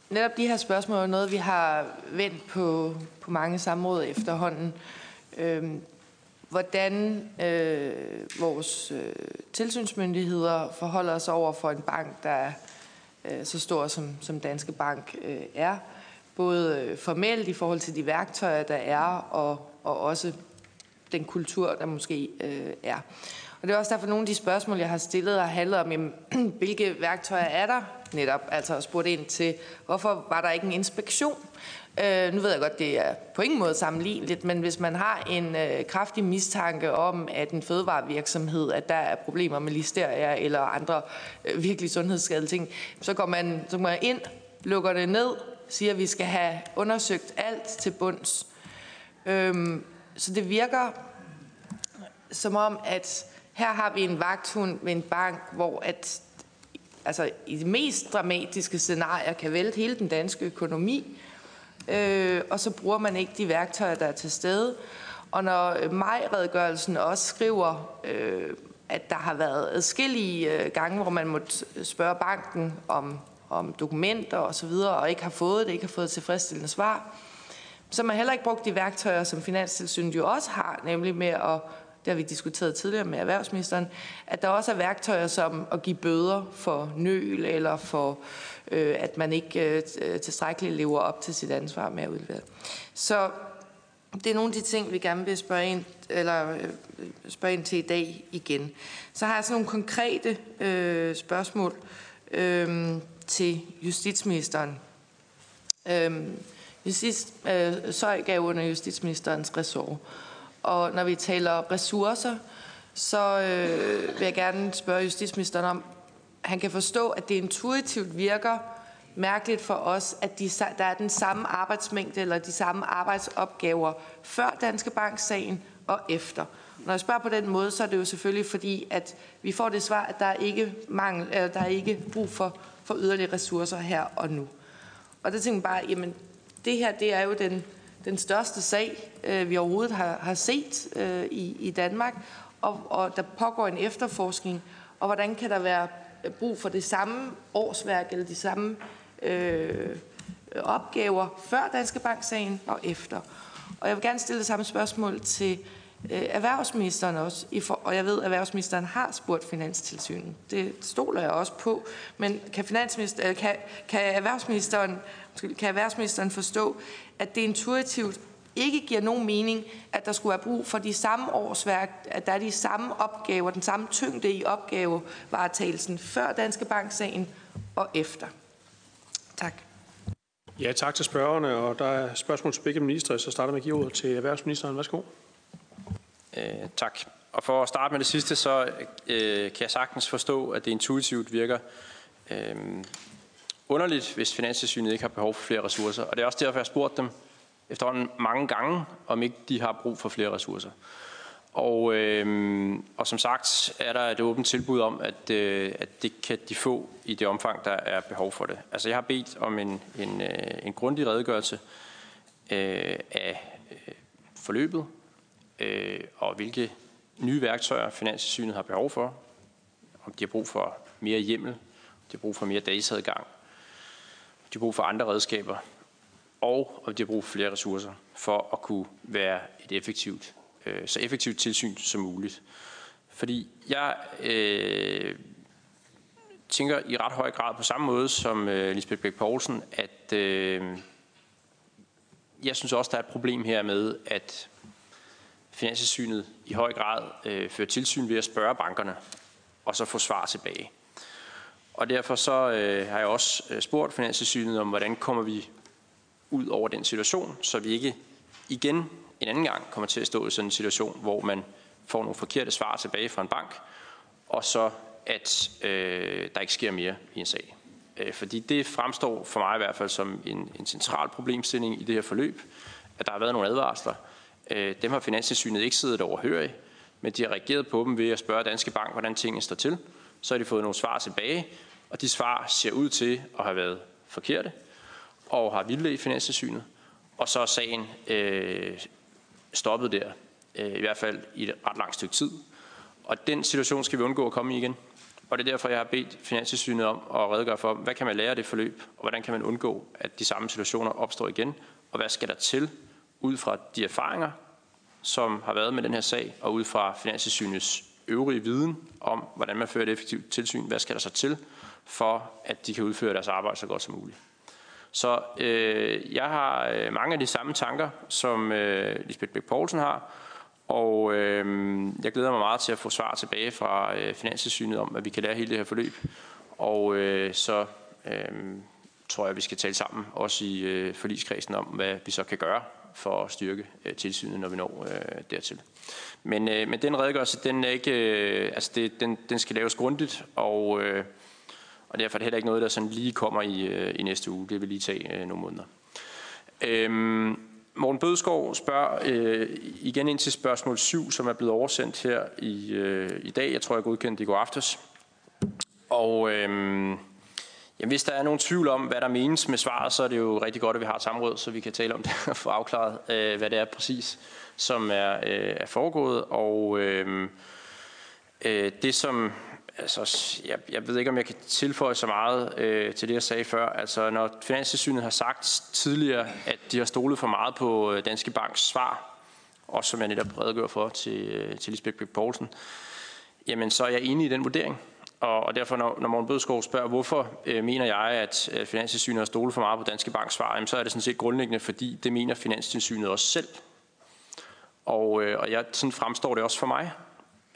netop de her spørgsmål er noget, vi har vendt på, på mange samråd efterhånden. Øhm, hvordan øh, vores øh, tilsynsmyndigheder forholder sig over for en bank, der er øh, så stor som, som Danske Bank øh, er. Både øh, formelt i forhold til de værktøjer, der er, og, og også den kultur, der måske øh, er. Og det er også derfor, nogle af de spørgsmål, jeg har stillet, har handlet om, jamen, hvilke værktøjer er der netop? Altså spurgt ind til, hvorfor var der ikke en inspektion? Øh, nu ved jeg godt, det er på ingen måde sammenligneligt, men hvis man har en øh, kraftig mistanke om, at en fødevarevirksomhed, at der er problemer med listeria eller andre øh, virkelig sundhedsskadelige ting, så går man, så går man ind, lukker det ned, siger, at vi skal have undersøgt alt til bunds. Øhm, så det virker som om, at her har vi en vagthund ved en bank, hvor at, altså, i de mest dramatiske scenarier kan vælte hele den danske økonomi, øh, og så bruger man ikke de værktøjer, der er til stede. Og når majredegørelsen også skriver, øh, at der har været adskillige øh, gange, hvor man måtte spørge banken om, om dokumenter og så videre, og ikke har fået det, ikke har fået tilfredsstillende svar, så man heller ikke brugt de værktøjer, som Finanstilsynet jo også har, nemlig med at det har vi diskuteret tidligere med erhvervsministeren, at der også er værktøjer som at give bøder for nøl, eller for øh, at man ikke øh, øh, tilstrækkeligt lever op til sit ansvar med at udlevere. Så det er nogle af de ting, vi gerne vil spørge ind, eller, øh, spørge ind til i dag igen. Så har jeg sådan nogle konkrete øh, spørgsmål øh, til justitsministeren. Øh, Justits, øh, Søj gav under justitsministerens ressort. Og når vi taler ressourcer, så øh, vil jeg gerne spørge justitsministeren om, han kan forstå, at det intuitivt virker mærkeligt for os, at de, der er den samme arbejdsmængde eller de samme arbejdsopgaver før Danske Bank-sagen og efter. Når jeg spørger på den måde, så er det jo selvfølgelig fordi, at vi får det svar, at der er ikke, mangel, eller der er ikke brug for, for yderligere ressourcer her og nu. Og det tænker jeg bare, jamen det her det er jo den, den største sag, øh, vi overhovedet har, har set øh, i, i Danmark, og, og der pågår en efterforskning, og hvordan kan der være brug for det samme årsværk eller de samme øh, opgaver før Danske Bank-sagen og efter. Og jeg vil gerne stille det samme spørgsmål til øh, Øh, erhvervsministeren også, og jeg ved, at erhvervsministeren har spurgt Finanstilsynet. Det stoler jeg også på. Men kan, finansminister, kan, kan, erhvervsministeren, kan erhvervsministeren forstå, at det intuitivt ikke giver nogen mening, at der skulle være brug for de samme årsværk, at der er de samme opgaver, den samme tyngde i opgavevaretagelsen før Danske Bank-sagen og efter. Tak. Ja, tak til spørgerne, og der er spørgsmål til begge ministre, så starter med at give ordet til erhvervsministeren. Værsgo. Øh, tak. Og for at starte med det sidste, så øh, kan jeg sagtens forstå, at det intuitivt virker øh, underligt, hvis Finanstilsynet ikke har behov for flere ressourcer. Og det er også derfor, jeg har spurgt dem efterhånden mange gange, om ikke de har brug for flere ressourcer. Og, øh, og som sagt er der et åbent tilbud om, at, øh, at det kan de få i det omfang, der er behov for det. Altså jeg har bedt om en, en, øh, en grundig redegørelse øh, af øh, forløbet, øh, og hvilke nye værktøjer Finanssynet har behov for. Om de har brug for mere hjemmel, om de har brug for mere dataadgang, om de har brug for andre redskaber, og om de har brug for flere ressourcer for at kunne være et effektivt øh, så effektivt tilsyn som muligt. Fordi jeg øh, tænker i ret høj grad på samme måde som øh, Lisbeth Bæk Poulsen, at øh, jeg synes også, der er et problem her med, at Finanssynet i høj grad øh, fører tilsyn ved at spørge bankerne, og så få svar tilbage. Og derfor så øh, har jeg også øh, spurgt Finanssynet om, hvordan kommer vi ud over den situation, så vi ikke igen en anden gang kommer til at stå i sådan en situation, hvor man får nogle forkerte svar tilbage fra en bank, og så at øh, der ikke sker mere i en sag. Øh, fordi det fremstår for mig i hvert fald som en, en central problemstilling i det her forløb, at der har været nogle advarsler. Øh, dem har Finanstilsynet ikke siddet overhørig, men de har reageret på dem ved at spørge Danske Bank, hvordan tingene står til. Så har de fået nogle svar tilbage, og de svar ser ud til at have været forkerte, og har vildledt Finanstilsynet. Og så er sagen øh, stoppet der, øh, i hvert fald i et ret langt stykke tid. Og den situation skal vi undgå at komme i igen. Og det er derfor, jeg har bedt Finanssynet om at redegøre for, hvad kan man lære af det forløb, og hvordan kan man undgå, at de samme situationer opstår igen, og hvad skal der til ud fra de erfaringer, som har været med den her sag, og ud fra Finanssynets øvrige viden om, hvordan man fører et effektivt tilsyn, hvad skal der så til, for at de kan udføre deres arbejde så godt som muligt. Så øh, jeg har øh, mange af de samme tanker, som øh, Lisbeth Bæk Poulsen har, og øh, jeg glæder mig meget til at få svar tilbage fra øh, Finanssynet om, at vi kan lære hele det her forløb. Og øh, så øh, tror jeg, vi skal tale sammen, også i øh, forligskredsen, om hvad vi så kan gøre for at styrke øh, tilsynet, når vi når øh, dertil. Men, øh, men den redegørelse, den, er ikke, øh, altså det, den, den skal laves grundigt, og øh, og derfor er det heller ikke noget, der sådan lige kommer i, øh, i næste uge. Det vil lige tage øh, nogle måneder. Øhm, Morten Bødskov spørger øh, igen ind til spørgsmål 7, som er blevet oversendt her i, øh, i dag. Jeg tror, jeg godkendte det i går aftes. Og øh, jamen, hvis der er nogen tvivl om, hvad der menes med svaret, så er det jo rigtig godt, at vi har et samråd, så vi kan tale om det og få afklaret, øh, hvad det er præcis, som er, øh, er foregået. Og øh, øh, det, som altså, jeg, jeg ved ikke, om jeg kan tilføje så meget øh, til det, jeg sagde før. Altså, når Finanstilsynet har sagt tidligere, at de har stolet for meget på øh, Danske Banks svar, også som jeg netop redegør for til, øh, til Lisbeth Bæk Poulsen, jamen så er jeg enig i den vurdering. Og, og derfor, når, når Morten Bødskov spørger, hvorfor øh, mener jeg, at øh, Finanstilsynet har stolet for meget på Danske Banks svar, jamen, så er det sådan set grundlæggende, fordi det mener Finanstilsynet også selv. Og, øh, og jeg, sådan fremstår det også for mig.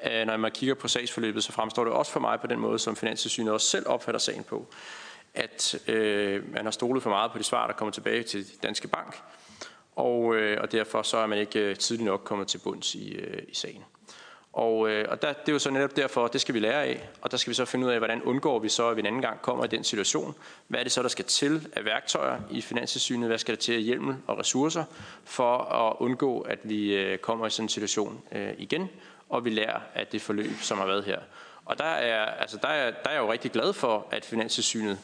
Øh, når man kigger på sagsforløbet, så fremstår det også for mig på den måde, som Finanstilsynet også selv opfatter sagen på, at øh, man har stolet for meget på de svar, der kommer tilbage til Danske Bank, og, øh, og derfor så er man ikke øh, tidligt nok kommet til bunds i, øh, i sagen. Og, øh, og der, det er jo så netop derfor, det skal vi lære af, og der skal vi så finde ud af, hvordan undgår vi så, at vi en anden gang kommer i den situation. Hvad er det så, der skal til af værktøjer i Finanssynet? Hvad skal der til af hjemmel og ressourcer for at undgå, at vi øh, kommer i sådan en situation øh, igen? og vi lærer af det forløb, som har været her. Og der er, altså der er, der er jeg jo rigtig glad for, at Finanssynet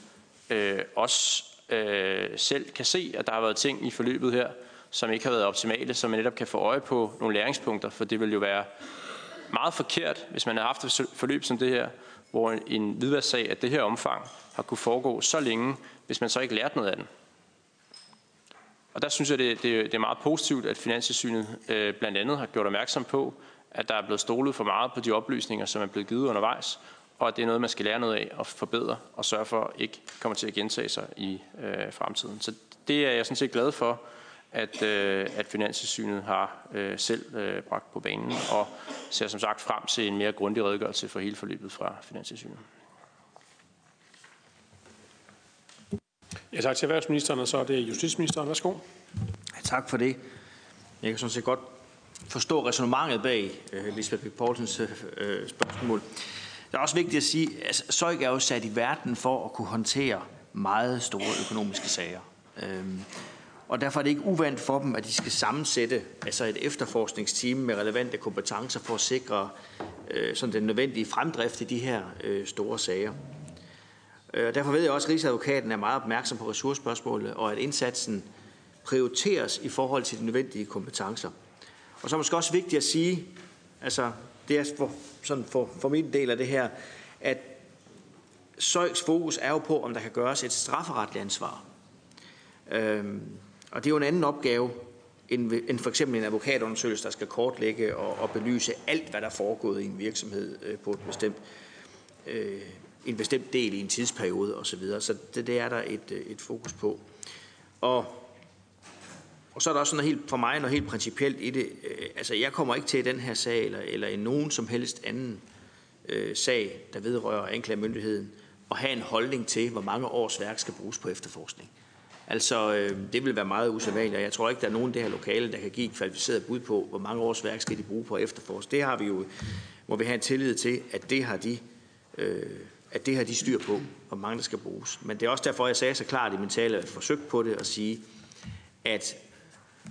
øh, også øh, selv kan se, at der har været ting i forløbet her, som ikke har været optimale, så man netop kan få øje på nogle læringspunkter, for det vil jo være meget forkert, hvis man har haft et forløb som det her, hvor en hvidvasksag af det her omfang har kunne foregå så længe, hvis man så ikke lært noget af den. Og der synes jeg, det, det, det er meget positivt, at Finanssynet øh, blandt andet har gjort opmærksom på, at der er blevet stolet for meget på de oplysninger, som er blevet givet undervejs, og at det er noget, man skal lære noget af og forbedre og sørge for ikke kommer til at gentage sig i øh, fremtiden. Så det er jeg sådan set glad for, at, øh, at Finanssynet har øh, selv øh, bragt på banen, og ser som sagt frem til en mere grundig redegørelse for hele forløbet fra Finanssynet. Ja, tak til erhvervsministeren, og så er det justitsministeren. Værsgo. Ja, tak for det. Jeg kan sådan set godt forstå resonemanget bag uh, Lisbeth Bæk Poulsens uh, spørgsmål. Det er også vigtigt at sige, at Søjk er jo sat i verden for at kunne håndtere meget store økonomiske sager. Øhm, og derfor er det ikke uvandt for dem, at de skal sammensætte altså et efterforskningsteam med relevante kompetencer for at sikre øh, sådan den nødvendige fremdrift i de her øh, store sager. Øh, og derfor ved jeg også, at Rigsadvokaten er meget opmærksom på ressourcespørgsmålet, og at indsatsen prioriteres i forhold til de nødvendige kompetencer. Og så er det måske også vigtigt at sige, altså det er for, sådan for, for min del af det her, at Søjks fokus er jo på, om der kan gøres et strafferetligt ansvar. Øhm, og det er jo en anden opgave, end, end for eksempel en advokatundersøgelse, der skal kortlægge og, og belyse alt, hvad der er foregået i en virksomhed øh, på et bestemt, øh, en bestemt del i en tidsperiode osv. Så, videre. så det, det er der et, øh, et fokus på. Og, og så er der også noget helt, for mig noget helt principielt i det. Øh, altså, jeg kommer ikke til i den her sag, eller, eller i nogen som helst anden øh, sag, der vedrører anklagemyndigheden, at have en holdning til, hvor mange års værk skal bruges på efterforskning. Altså, øh, det vil være meget usædvanligt, og jeg tror ikke, der er nogen i det her lokale, der kan give et kvalificeret bud på, hvor mange års værk skal de bruge på efterforskning. Det har vi jo, må vi have en tillid til, at det har de, øh, at det har de styr på, hvor mange der skal bruges. Men det er også derfor, jeg sagde så klart i min tale, at jeg forsøgt på det at sige, at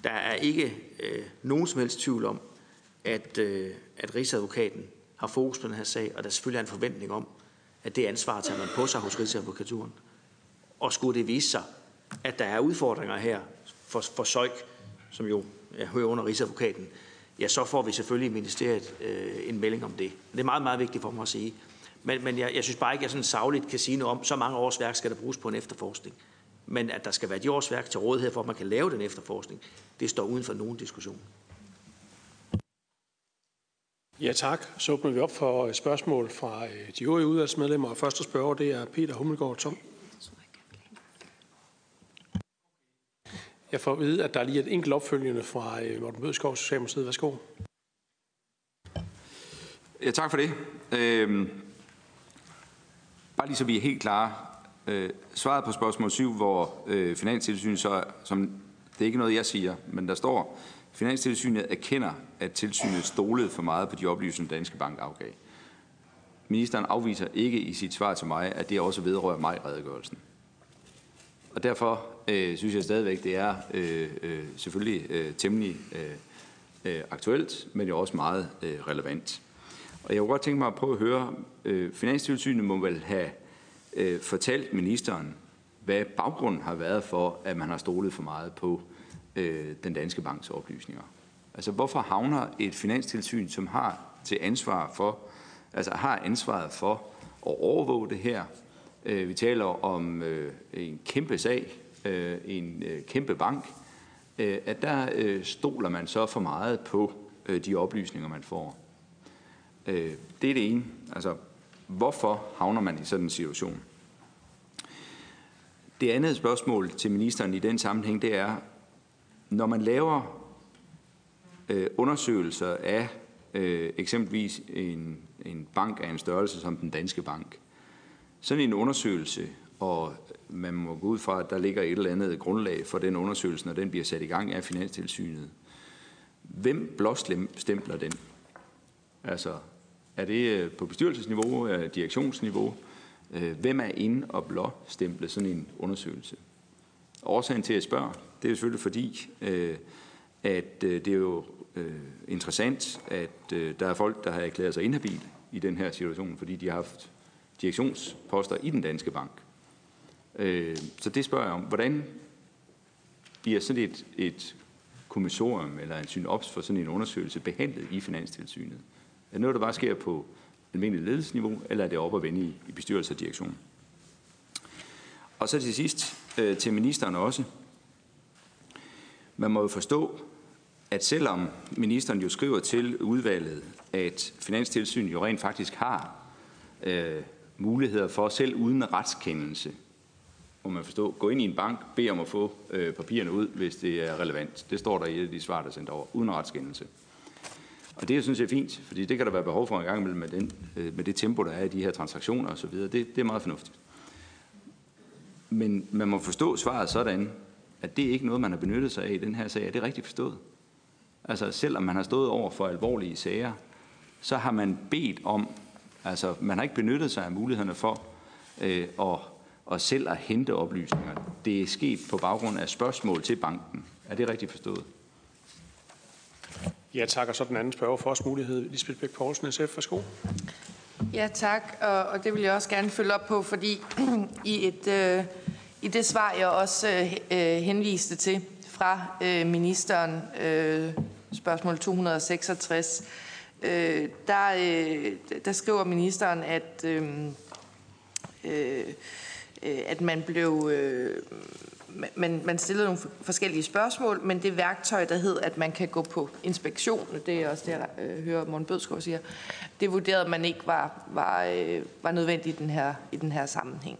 der er ikke øh, nogen som helst tvivl om, at, øh, at Rigsadvokaten har fokus på den her sag, og der selvfølgelig er en forventning om, at det ansvar tager man på sig hos Rigsadvokaturen. Og skulle det vise sig, at der er udfordringer her for, for Søjk, som jo jeg hører under Rigsadvokaten, ja, så får vi selvfølgelig i ministeriet øh, en melding om det. Det er meget, meget vigtigt for mig at sige. Men, men jeg, jeg synes bare ikke, at jeg sådan savligt kan sige noget om, så mange års værk skal der bruges på en efterforskning. Men at der skal være de års værk til rådighed for, at man kan lave den efterforskning, det står uden for nogen diskussion. Ja tak. Så åbner vi op for øh, spørgsmål fra øh, de øvrige udvalgsmedlemmer. Og første spørger, det er Peter Hummelgaard Tom. Jeg får at vide, at der er lige et enkelt opfølgende fra øh, Morten Bødskov, Socialdemokratiet. Værsgo. Ja, tak for det. Øhm, bare lige så vi er helt klare. Øh, svaret på spørgsmål 7, hvor øh, Finanstilsynet så, som det er ikke noget, jeg siger, men der står, Finanstilsynet erkender, at tilsynet stolede for meget på de oplysninger, Danske Bank afgav. Ministeren afviser ikke i sit svar til mig, at det også vedrører mig redegørelsen. Og derfor øh, synes jeg stadigvæk, det er øh, øh, selvfølgelig øh, temmelig øh, øh, aktuelt, men jo også meget øh, relevant. Og jeg kunne godt tænke mig at prøve at høre, øh, Finanstilsynet må vel have øh, fortalt ministeren, hvad baggrunden har været for, at man har stolet for meget på øh, den danske banks oplysninger. Altså hvorfor havner et finanstilsyn, som har til ansvar for, altså har ansvaret for at overvåge det her, Øh, vi taler om øh, en kæmpe sag, øh, en kæmpe bank, at der stoler man så for meget på de oplysninger, man får. Det er det ene. Altså, hvorfor havner man i sådan en situation? Det andet spørgsmål til ministeren i den sammenhæng, det er, når man laver undersøgelser af eksempelvis en, en bank af en størrelse som den danske bank, sådan en undersøgelse, og man må gå ud fra, at der ligger et eller andet grundlag for den undersøgelse, når den bliver sat i gang af Finanstilsynet. Hvem blåstempler den? Altså, er det øh, på bestyrelsesniveau, er direktionsniveau? Øh, hvem er inde og blåstemple sådan en undersøgelse? Årsagen til at spørge, det er selvfølgelig fordi, at det er jo interessant, at der er folk, der har erklæret sig inhabil i den her situation, fordi de har haft direktionsposter i den danske bank. Øh, så det spørger jeg om. Hvordan bliver sådan et, et kommissorium eller en synops for sådan en undersøgelse behandlet i Finanstilsynet? Er det noget, der bare sker på almindeligt ledelsesniveau, eller er det op at vende i, i bestyrelse og direktion? Og så til sidst øh, til ministeren også. Man må jo forstå, at selvom ministeren jo skriver til udvalget, at Finanstilsynet jo rent faktisk har øh, muligheder for selv uden retskendelse, må man forstå, gå ind i en bank, bede om at få øh, papirerne ud, hvis det er relevant. Det står der i et af de svar, der er sendt over, uden retskendelse. Og det synes jeg er fint, fordi det kan der være behov for en gang imellem med, den, øh, med det tempo, der er i de her transaktioner osv. Det, det er meget fornuftigt. Men man må forstå svaret sådan, at det er ikke noget, man har benyttet sig af i den her sag. Er det rigtigt forstået? Altså selvom man har stået over for alvorlige sager, så har man bedt om, altså man har ikke benyttet sig af mulighederne for øh, at, at selv at hente oplysninger. Det er sket på baggrund af spørgsmål til banken. Er det rigtigt forstået? Ja, tak. Og så den anden spørger for os mulighed. Lisbeth Bæk Poulsen, SF. Værsgo. Ja, tak. Og, og det vil jeg også gerne følge op på, fordi i, et, øh, i det svar, jeg også øh, henviste til fra øh, ministeren, øh, spørgsmål 266, øh, der, øh, der skriver ministeren, at, øhm, øh, øh, at man blev... Øh, man, man stillede nogle forskellige spørgsmål, men det værktøj, der hed, at man kan gå på inspektion, det er også det, jeg øh, hører Morten Bødskov siger, det vurderede man ikke var, var, øh, var nødvendigt i den her, i den her sammenhæng.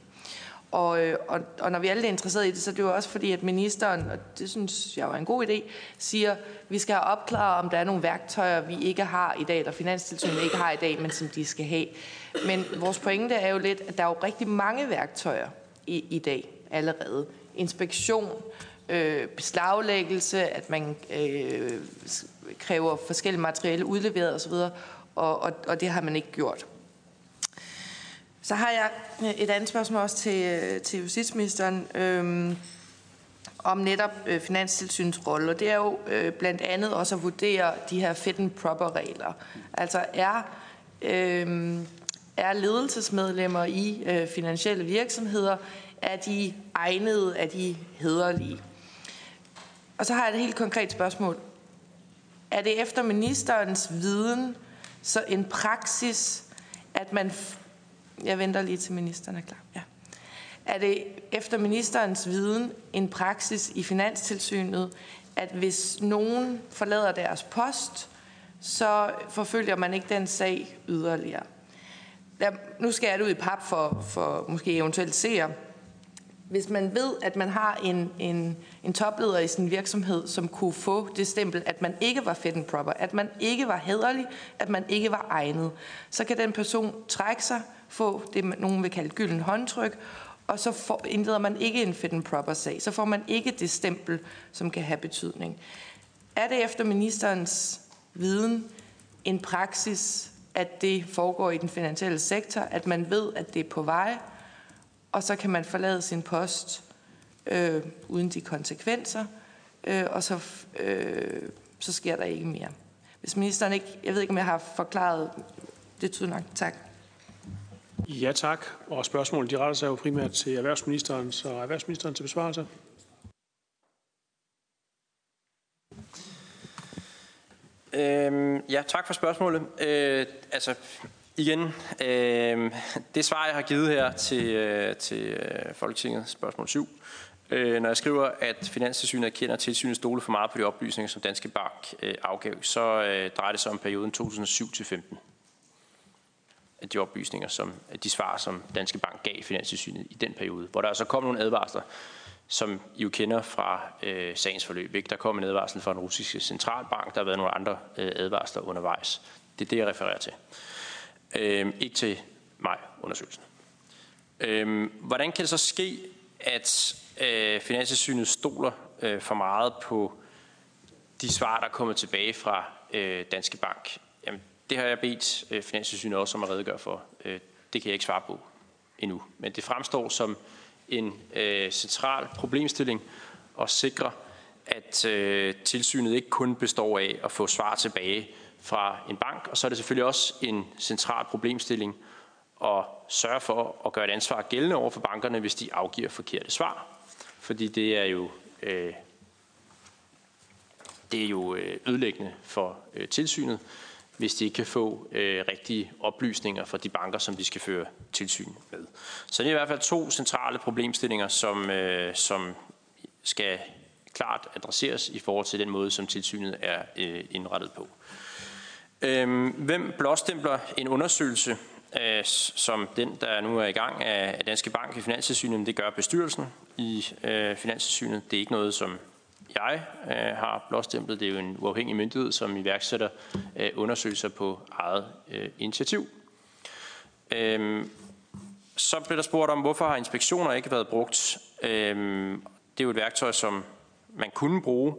Og, øh, og, og når vi alle er interesseret i det, så er det jo også fordi, at ministeren, og det synes jeg var en god idé, siger, at vi skal have opklaret, om der er nogle værktøjer, vi ikke har i dag, eller Finanstilsynet ikke har i dag, men som de skal have. Men vores pointe er jo lidt, at der er jo rigtig mange værktøjer i, i dag allerede inspektion, øh, beslaglæggelse, at man øh, kræver forskellige materiale udleveret osv., og, og, og det har man ikke gjort. Så har jeg øh, et andet spørgsmål også til, øh, til justitsministeren øh, om netop øh, Finanstilsynets rolle, og det er jo øh, blandt andet også at vurdere de her fit and proper regler. Altså er, øh, er ledelsesmedlemmer i øh, finansielle virksomheder er de egnede, er de hederlige? Og så har jeg et helt konkret spørgsmål. Er det efter ministerens viden så en praksis, at man... Jeg venter lige til ministeren er klar. Ja. Er det efter ministerens viden en praksis i Finanstilsynet, at hvis nogen forlader deres post, så forfølger man ikke den sag yderligere? Der, nu skal jeg det ud i pap for, for måske eventuelt seere hvis man ved, at man har en, en, en topleder i sin virksomhed, som kunne få det stempel, at man ikke var fit and proper, at man ikke var hederlig, at man ikke var egnet, så kan den person trække sig, få det, nogen vil kalde gylden håndtryk, og så får, indleder man ikke en fit and proper sag. Så får man ikke det stempel, som kan have betydning. Er det efter ministerens viden en praksis, at det foregår i den finansielle sektor, at man ved, at det er på vej, og så kan man forlade sin post øh, uden de konsekvenser, øh, og så, øh, så sker der ikke mere. Hvis ministeren ikke, jeg ved ikke, om jeg har forklaret det tydeligt nok. Tak. Ja, tak. Og spørgsmålet de retter sig jo primært til erhvervsministeren, så erhvervsministeren til besvarelse. Øhm, ja, tak for spørgsmålet. Øh, altså, Igen, øh, det svar, jeg har givet her til, øh, til øh, Folketinget, spørgsmål 7, øh, når jeg skriver, at Finanstilsynet erkender, at tilsynet stole for meget på de oplysninger, som Danske Bank øh, afgav, så øh, drejer det sig om perioden 2007-15. De oplysninger, som de svar, som Danske Bank gav Finanstilsynet i den periode, hvor der altså kom nogle advarsler, som I jo kender fra øh, sagens forløb. Ikke? Der kom en advarsel fra den russiske centralbank, der har været nogle andre øh, advarsler undervejs. Det er det, jeg refererer til øh, ikke til maj-undersøgelsen. Øh, hvordan kan det så ske, at øh, Finanssynet stoler øh, for meget på de svar, der er kommet tilbage fra øh, Danske Bank? Jamen, det har jeg bedt øh, Finanssynet også om at redegøre for. Øh, det kan jeg ikke svare på endnu. Men det fremstår som en øh, central problemstilling at sikre, at øh, tilsynet ikke kun består af at få svar tilbage fra en bank, og så er det selvfølgelig også en central problemstilling at sørge for at gøre et ansvar gældende over for bankerne, hvis de afgiver forkerte svar. Fordi det er jo, øh, det er jo øh, ødelæggende for øh, tilsynet, hvis de ikke kan få øh, rigtige oplysninger fra de banker, som de skal føre tilsyn med. Så det er i hvert fald to centrale problemstillinger, som, øh, som skal klart adresseres i forhold til den måde, som tilsynet er øh, indrettet på. Øh, hvem blåstempler en undersøgelse, øh, som den, der nu er i gang af, Danske Bank i Finanstilsynet? Det gør bestyrelsen i øh, Finanstilsynet. Det er ikke noget, som jeg øh, har blåstemplet. Det er jo en uafhængig myndighed, som iværksætter øh, undersøgelser på eget øh, initiativ. Øhm, så blev der spurgt om, hvorfor har inspektioner ikke været brugt? Øhm, det er jo et værktøj, som man kunne bruge.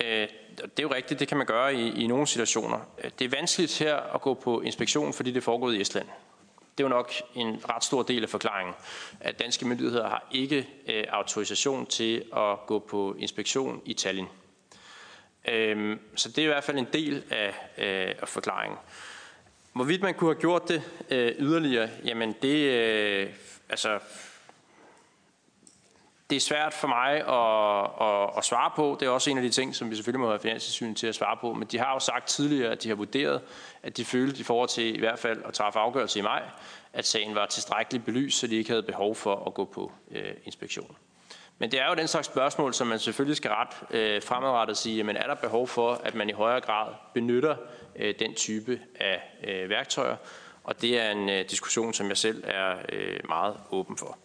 Øh, det er jo rigtigt, det kan man gøre i, i nogle situationer. Det er vanskeligt her at gå på inspektion, fordi det er foregået i Estland. Det er jo nok en ret stor del af forklaringen, at danske myndigheder har ikke øh, autorisation til at gå på inspektion i Tallinn. Øhm, så det er i hvert fald en del af, øh, af forklaringen. Hvorvidt man kunne have gjort det øh, yderligere, jamen det, øh, altså, det er svært for mig at, at, at svare på. Det er også en af de ting, som vi selvfølgelig må have finanstilsynet til at svare på. Men de har jo sagt tidligere, at de har vurderet, at de følte i forhold til i hvert fald at træffe afgørelse i maj, at sagen var tilstrækkeligt belyst, så de ikke havde behov for at gå på øh, inspektion. Men det er jo den slags spørgsmål, som man selvfølgelig skal ret øh, fremadrettet sige, men er der behov for, at man i højere grad benytter øh, den type af øh, værktøjer? Og det er en øh, diskussion, som jeg selv er øh, meget åben for.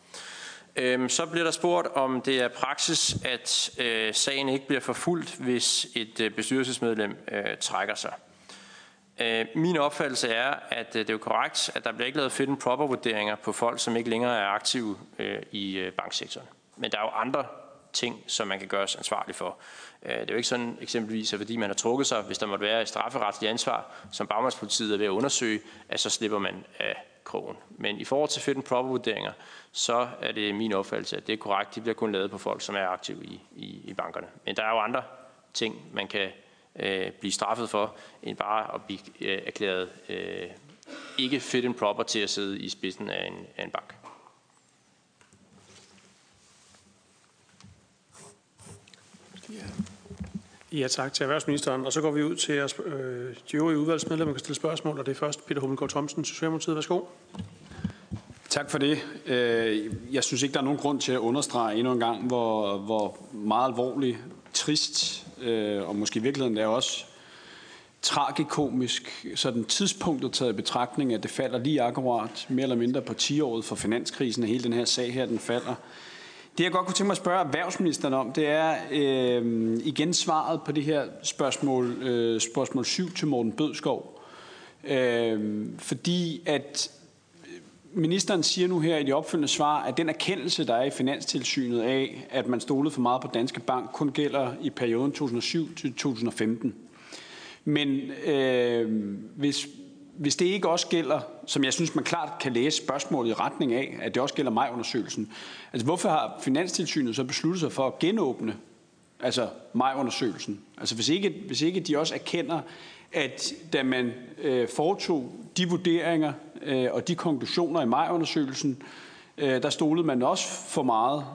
Øhm, så bliver der spurgt, om det er praksis, at øh, sagen ikke bliver forfulgt, hvis et øh, bestyrelsesmedlem øh, trækker sig. Øh, min opfattelse er, at øh, det er jo korrekt, at der bliver ikke lavet fit and proper vurderinger på folk, som ikke længere er aktive øh, i banksektoren. Men der er jo andre ting, som man kan gøres ansvarlig for. Det er jo ikke sådan eksempelvis, at fordi man har trukket sig, hvis der måtte være et strafferetsligt ansvar, som bagmandspolitiet er ved at undersøge, at så slipper man af krogen. Men i forhold til fit and proper vurderinger, så er det min opfattelse, at det er korrekt. De bliver kun lavet på folk, som er aktive i, i, i bankerne. Men der er jo andre ting, man kan øh, blive straffet for, end bare at blive øh, erklæret øh, ikke fit and proper til at sidde i spidsen af en, af en bank. Ja, tak til erhvervsministeren. Og så går vi ud til at øh, de øvrige udvalgsmedlemmer kan stille spørgsmål, og det er først Peter Hummelgaard Thomsen, Socialdemokratiet. Værsgo. Tak for det. Øh, jeg synes ikke, der er nogen grund til at understrege endnu en gang, hvor, hvor meget alvorlig, trist, øh, og måske i virkeligheden er også tragikomisk, sådan tidspunktet taget i betragtning, at det falder lige akkurat, mere eller mindre på 10-året for finanskrisen, og hele den her sag her, den falder. Det jeg godt kunne tænke mig at spørge erhvervsministeren om, det er øh, igen svaret på det her spørgsmål, øh, spørgsmål 7 til Morten Bødskov. Øh, fordi at ministeren siger nu her i det opfølgende svar, at den erkendelse, der er i Finanstilsynet af, at man stolede for meget på Danske Bank, kun gælder i perioden 2007 til 2015. Men øh, hvis, hvis det ikke også gælder, som jeg synes, man klart kan læse spørgsmålet i retning af, at det også gælder majundersøgelsen. Altså, hvorfor har Finanstilsynet så besluttet sig for at genåbne altså majundersøgelsen? Altså, hvis ikke, hvis ikke de også erkender, at da man øh, foretog de vurderinger øh, og de konklusioner i majundersøgelsen, øh, der stolede man også for meget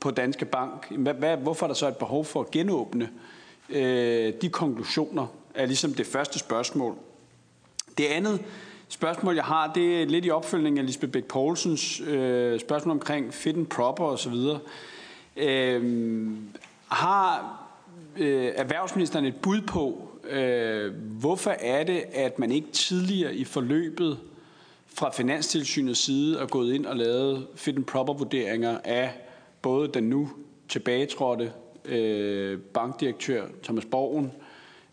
på Danske Bank. Hvad, hvad, hvorfor er der så et behov for at genåbne øh, de konklusioner, er ligesom det første spørgsmål. Det andet spørgsmål, jeg har, det er lidt i opfølgning af Lisbeth Bæk Poulsens øh, spørgsmål omkring fit and proper osv. Øh, har øh, erhvervsministeren et bud på, øh, hvorfor er det, at man ikke tidligere i forløbet fra Finanstilsynets side er gået ind og lavet fit and proper vurderinger af både den nu tilbagetrådte øh, bankdirektør Thomas Borgen,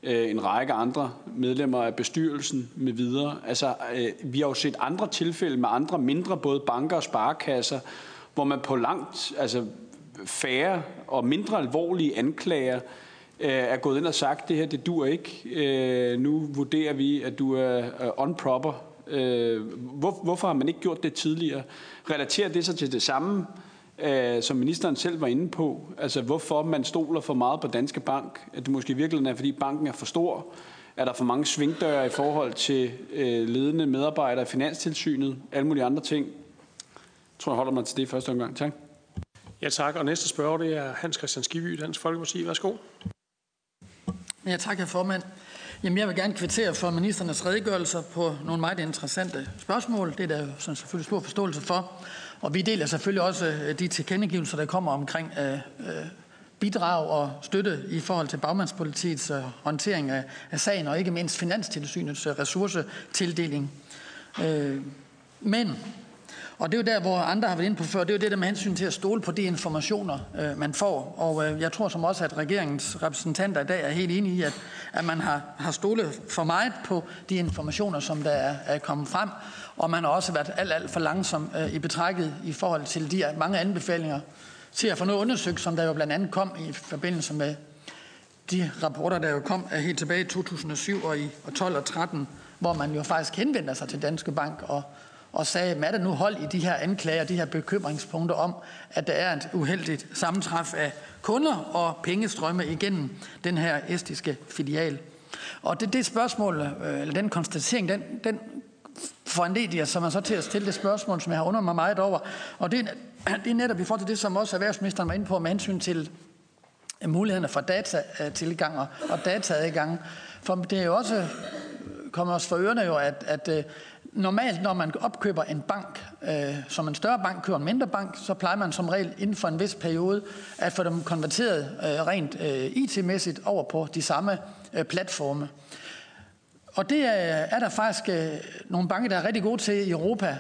øh, en række andre medlemmer af bestyrelsen med videre. Altså, øh, vi har jo set andre tilfælde med andre mindre, både banker og sparekasser, hvor man på langt altså, færre og mindre alvorlige anklager øh, er gået ind og sagt, det her det dur ikke. Øh, nu vurderer vi, at du er unproper. Øh, hvor, hvorfor har man ikke gjort det tidligere? Relaterer det sig til det samme øh, som ministeren selv var inde på, altså hvorfor man stoler for meget på Danske Bank, at det måske i virkeligheden er, fordi banken er for stor, Er der for mange svingdøre i forhold til øh, ledende medarbejdere i Finanstilsynet? Alle mulige andre ting. Jeg tror, jeg holder mig til det i første omgang. Tak. Ja, tak. Og næste spørger, det er Hans Christian Skivy, Dansk Folkeparti. Værsgo. Ja, tak, herr formand. Jamen, jeg vil gerne kvittere for ministernes redegørelser på nogle meget interessante spørgsmål. Det er der jo selvfølgelig stor forståelse for. Og vi deler selvfølgelig også øh, de tilkendegivelser, der kommer omkring øh, øh, bidrag og støtte i forhold til bagmandspolitiets øh, håndtering af, af sagen, og ikke mindst Finanstilsynets øh, ressourcetildeling. Øh, men og det er jo der, hvor andre har været inde på før, det er jo det der med hensyn til at stole på de informationer, øh, man får. Og øh, jeg tror som også, at regeringens repræsentanter i dag er helt enige i, at, at man har, har stolet for meget på de informationer, som der er, er kommet frem. Og man har også været alt, alt for langsom øh, i betrækket i forhold til de mange anbefalinger til at få noget undersøgt, som der jo blandt andet kom i forbindelse med de rapporter, der jo kom øh, helt tilbage i 2007 og i og 12 og 13, hvor man jo faktisk henvender sig til Danske Bank og og sagde, er der nu hold i de her anklager, de her bekymringspunkter om, at der er et uheldigt sammentræf af kunder og pengestrømme igennem den her estiske filial. Og det, det spørgsmål, øh, eller den konstatering, den, den foranlediger som man så til at stille det spørgsmål, som jeg har undret mig meget over. Og det, det er netop i forhold til det, som også erhvervsministeren var inde på med hensyn til øh, mulighederne for datatilgang og dataadgang. For det er jo også øh, kommer os for ørerne jo, at, at normalt, når man opkøber en bank, øh, som en større bank køber en mindre bank, så plejer man som regel inden for en vis periode at få dem konverteret øh, rent øh, IT-mæssigt over på de samme øh, platforme. Og det er, er der faktisk øh, nogle banker, der er rigtig gode til i Europa.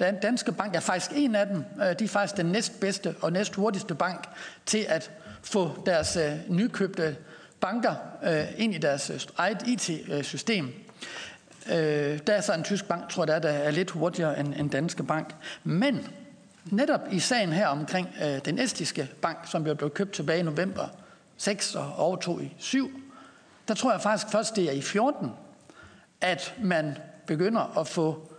Øh, Danske Bank er faktisk en af dem. Øh, de er faktisk den næstbedste og næst hurtigste bank til at få deres øh, nykøbte banker øh, ind i deres øh, eget IT-system. Øh, Øh, der er så en tysk bank, tror jeg, der er lidt hurtigere end en danske bank. Men netop i sagen her omkring øh, den estiske bank, som blev købt tilbage i november 6 og overtog i 7, der tror jeg faktisk først, det er i 14, at man begynder at få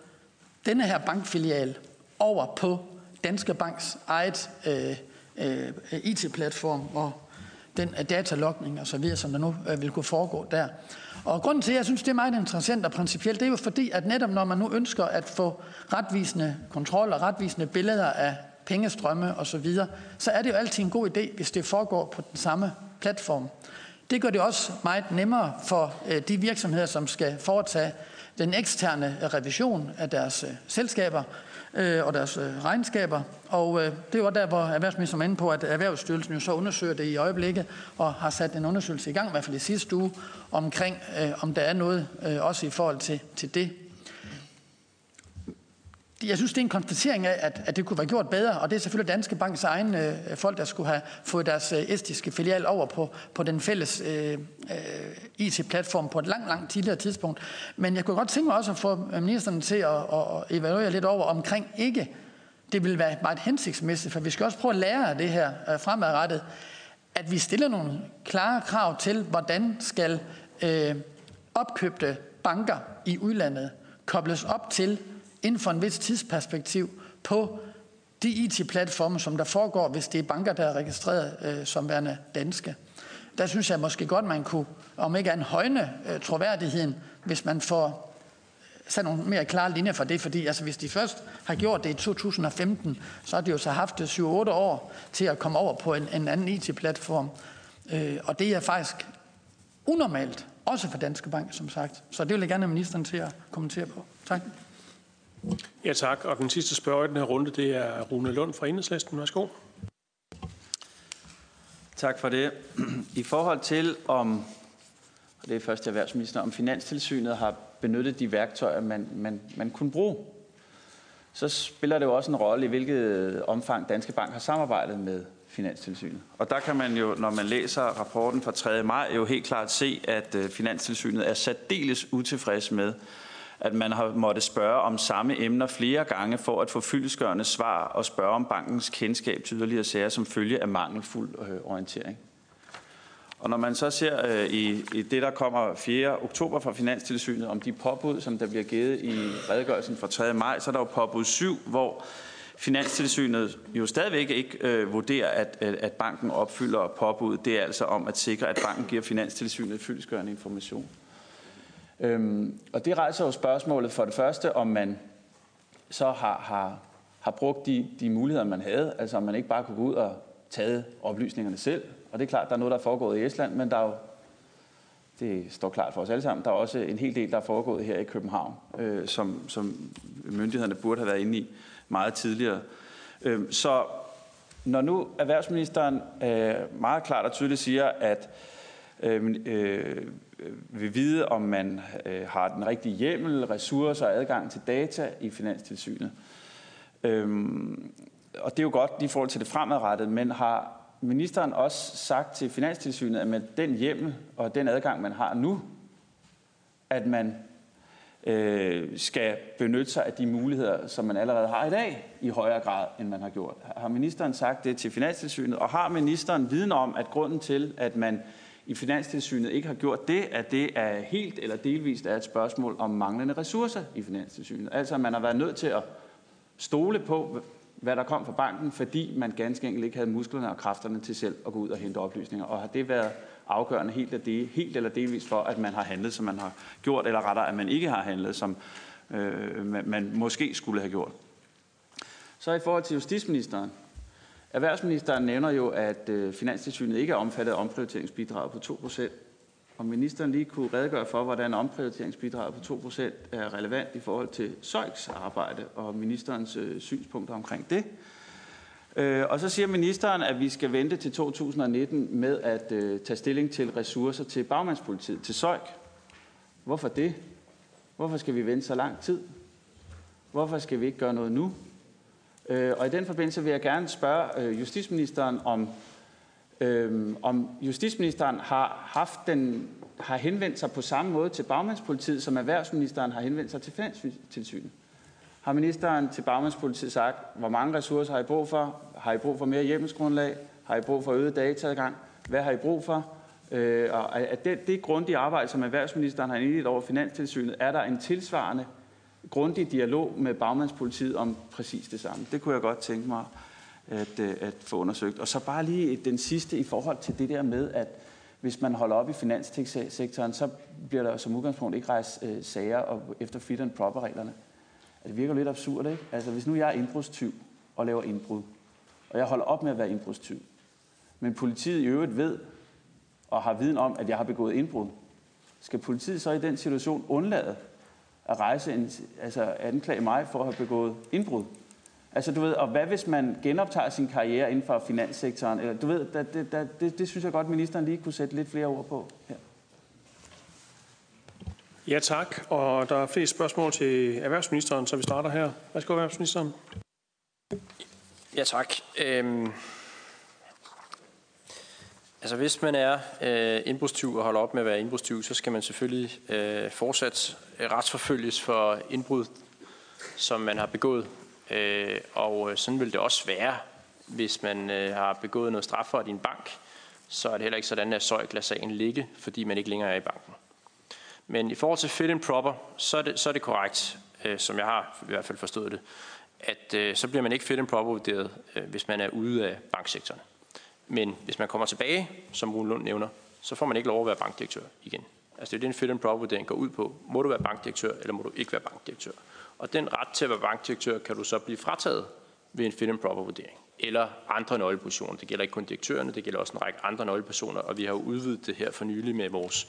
denne her bankfilial over på Danske Banks eget øh, øh, IT-platform og den datalogning og så videre, som der nu øh, vil kunne foregå der. Og grunden til, at jeg synes, det er meget interessant og principielt, det er jo fordi, at netop når man nu ønsker at få retvisende kontrol og retvisende billeder af pengestrømme osv., så, så er det jo altid en god idé, hvis det foregår på den samme platform. Det gør det også meget nemmere for øh, de virksomheder, som skal foretage den eksterne revision af deres øh, selskaber, Øh, og deres øh, regnskaber. Og øh, det var der, hvor erhvervsministeren var inde på, at Erhvervsstyrelsen jo så undersøger det i øjeblikket, og har sat en undersøgelse i gang, i hvert fald i sidste uge, omkring, øh, om der er noget øh, også i forhold til, til det jeg synes, det er en konstatering af, at, at det kunne være gjort bedre, og det er selvfølgelig Danske Banks egen øh, folk, der skulle have fået deres øh, estiske filial over på, på den fælles øh, øh, IT-platform på et langt, langt tidligere tidspunkt. Men jeg kunne godt tænke mig også at få øh, ministeren til at, at evaluere lidt over omkring ikke. Det vil være meget hensigtsmæssigt, for vi skal også prøve at lære af det her øh, fremadrettet, at vi stiller nogle klare krav til, hvordan skal øh, opkøbte banker i udlandet kobles op til inden for en vis tidsperspektiv på de IT-platforme, som der foregår, hvis det er banker, der er registreret øh, som værende danske. Der synes jeg måske godt, man kunne, om ikke en højne øh, troværdigheden, hvis man får øh, sat nogle mere klare linjer for det, fordi altså, hvis de først har gjort det i 2015, så har de jo så haft øh, 7-8 år til at komme over på en, en anden IT-platform. Øh, og det er faktisk unormalt, også for Danske Bank, som sagt. Så det vil jeg gerne have ministeren til at kommentere på. Tak. Ja, tak. Og den sidste spørger i den her runde, det er Rune Lund fra Enhedslisten. Værsgo. Tak for det. I forhold til om, og det er først erhvervsminister, om Finanstilsynet har benyttet de værktøjer, man, man, man kunne bruge, så spiller det jo også en rolle i hvilket omfang Danske Bank har samarbejdet med Finanstilsynet. Og der kan man jo, når man læser rapporten fra 3. maj, jo helt klart se, at øh, Finanstilsynet er særdeles utilfreds med, at man har måttet spørge om samme emner flere gange for at få fyldeskørende svar og spørge om bankens kendskab til yderligere sager som følge af mangelfuld øh, orientering. Og når man så ser øh, i, i det, der kommer 4. oktober fra Finanstilsynet om de påbud, som der bliver givet i redegørelsen fra 3. maj, så er der jo påbud 7, hvor Finanstilsynet jo stadigvæk ikke øh, vurderer, at, øh, at banken opfylder påbud. Det er altså om at sikre, at banken giver Finanstilsynet fyldeskørende information. Øhm, og det rejser jo spørgsmålet for det første, om man så har, har, har brugt de, de muligheder, man havde. Altså om man ikke bare kunne gå ud og tage oplysningerne selv. Og det er klart, der er noget, der er foregået i Estland, men der er jo, det står klart for os alle sammen, der er også en hel del, der er foregået her i København, øh, som, som myndighederne burde have været inde i meget tidligere. Øh, så når nu erhvervsministeren øh, meget klart og tydeligt siger, at øhm, øh, øh, Øh, vil vide, om man øh, har den rigtige hjemmel, ressourcer og adgang til data i Finanstilsynet. Øhm, og det er jo godt i forhold til det fremadrettede, men har ministeren også sagt til Finanstilsynet, at med den hjemmel og den adgang, man har nu, at man øh, skal benytte sig af de muligheder, som man allerede har i dag, i højere grad, end man har gjort. Har ministeren sagt det til Finanstilsynet, og har ministeren viden om, at grunden til, at man i Finanstilsynet ikke har gjort det, at det er helt eller delvist er et spørgsmål om manglende ressourcer i Finanstilsynet. Altså, man har været nødt til at stole på, hvad der kom fra banken, fordi man ganske enkelt ikke havde musklerne og kræfterne til selv at gå ud og hente oplysninger. Og har det været afgørende helt, eller, det, helt eller delvis for, at man har handlet, som man har gjort, eller rettere, at man ikke har handlet, som øh, man måske skulle have gjort. Så i forhold til justitsministeren. Erhvervsministeren nævner jo, at øh, Finanstilsynet ikke er omfattet af omprioriteringsbidraget på 2%. Om ministeren lige kunne redegøre for, hvordan omprioriteringsbidraget på 2% er relevant i forhold til SØJKs arbejde og ministerens øh, synspunkter omkring det. Øh, og så siger ministeren, at vi skal vente til 2019 med at tage stilling til ressourcer til bagmandspolitiet, til SØJK. Hvorfor det? Hvorfor skal vi vente så lang tid? Hvorfor skal vi ikke gøre noget nu? Øh, og i den forbindelse vil jeg gerne spørge øh, justitsministeren om, øh, om justitsministeren har haft den har henvendt sig på samme måde til bagmandspolitiet, som erhvervsministeren har henvendt sig til finanstilsynet. Har ministeren til bagmandspolitiet sagt, hvor mange ressourcer har I brug for? Har I brug for mere hjemmelsgrundlag? Har I brug for øget dataadgang? Hvad har I brug for? Øh, og at det, det grundige arbejde, som erhvervsministeren har indledt over Finanstilsynet, er der en tilsvarende grundig dialog med bagmandspolitiet om præcis det samme. Det kunne jeg godt tænke mig at, øh, at få undersøgt. Og så bare lige den sidste i forhold til det der med, at hvis man holder op i finanssektoren, så bliver der som udgangspunkt ikke rejst øh, sager og efter fit and proper reglerne. Det virker lidt absurd, ikke? Altså hvis nu jeg er indbrudstyv og laver indbrud, og jeg holder op med at være indbrudstyv, men politiet i øvrigt ved og har viden om, at jeg har begået indbrud, skal politiet så i den situation undlade at rejse en, altså anklage mig for at have begået indbrud. Altså du ved, og hvad hvis man genoptager sin karriere inden for finanssektoren? Eller, du ved, der, det, der, det, det synes jeg godt, ministeren lige kunne sætte lidt flere ord på her. Ja, tak. Og der er flere spørgsmål til erhvervsministeren, så vi starter her. Værsgo, erhvervsministeren. Ja, tak. Øhm, Altså hvis man er øh, indbrudstyv og holder op med at være indbrudstyv, så skal man selvfølgelig øh, fortsat øh, retsforfølges for indbrud, som man har begået. Øh, og øh, sådan vil det også være, hvis man øh, har begået noget strafferet i en bank. Så er det heller ikke sådan, at Søjk lader sagen ligge, fordi man ikke længere er i banken. Men i forhold til fit and proper, så er det, så er det korrekt, øh, som jeg har i hvert fald forstået det, at øh, så bliver man ikke fit and proper vurderet, øh, hvis man er ude af banksektoren. Men hvis man kommer tilbage, som Rune Lund nævner, så får man ikke lov at være bankdirektør igen. Altså det er det, en fit and proper vurdering går ud på. Må du være bankdirektør, eller må du ikke være bankdirektør? Og den ret til at være bankdirektør kan du så blive frataget ved en fit and proper vurdering. Eller andre nøglepositioner. Det gælder ikke kun direktørerne, det gælder også en række andre nøglepersoner, og vi har jo udvidet det her for nylig med vores,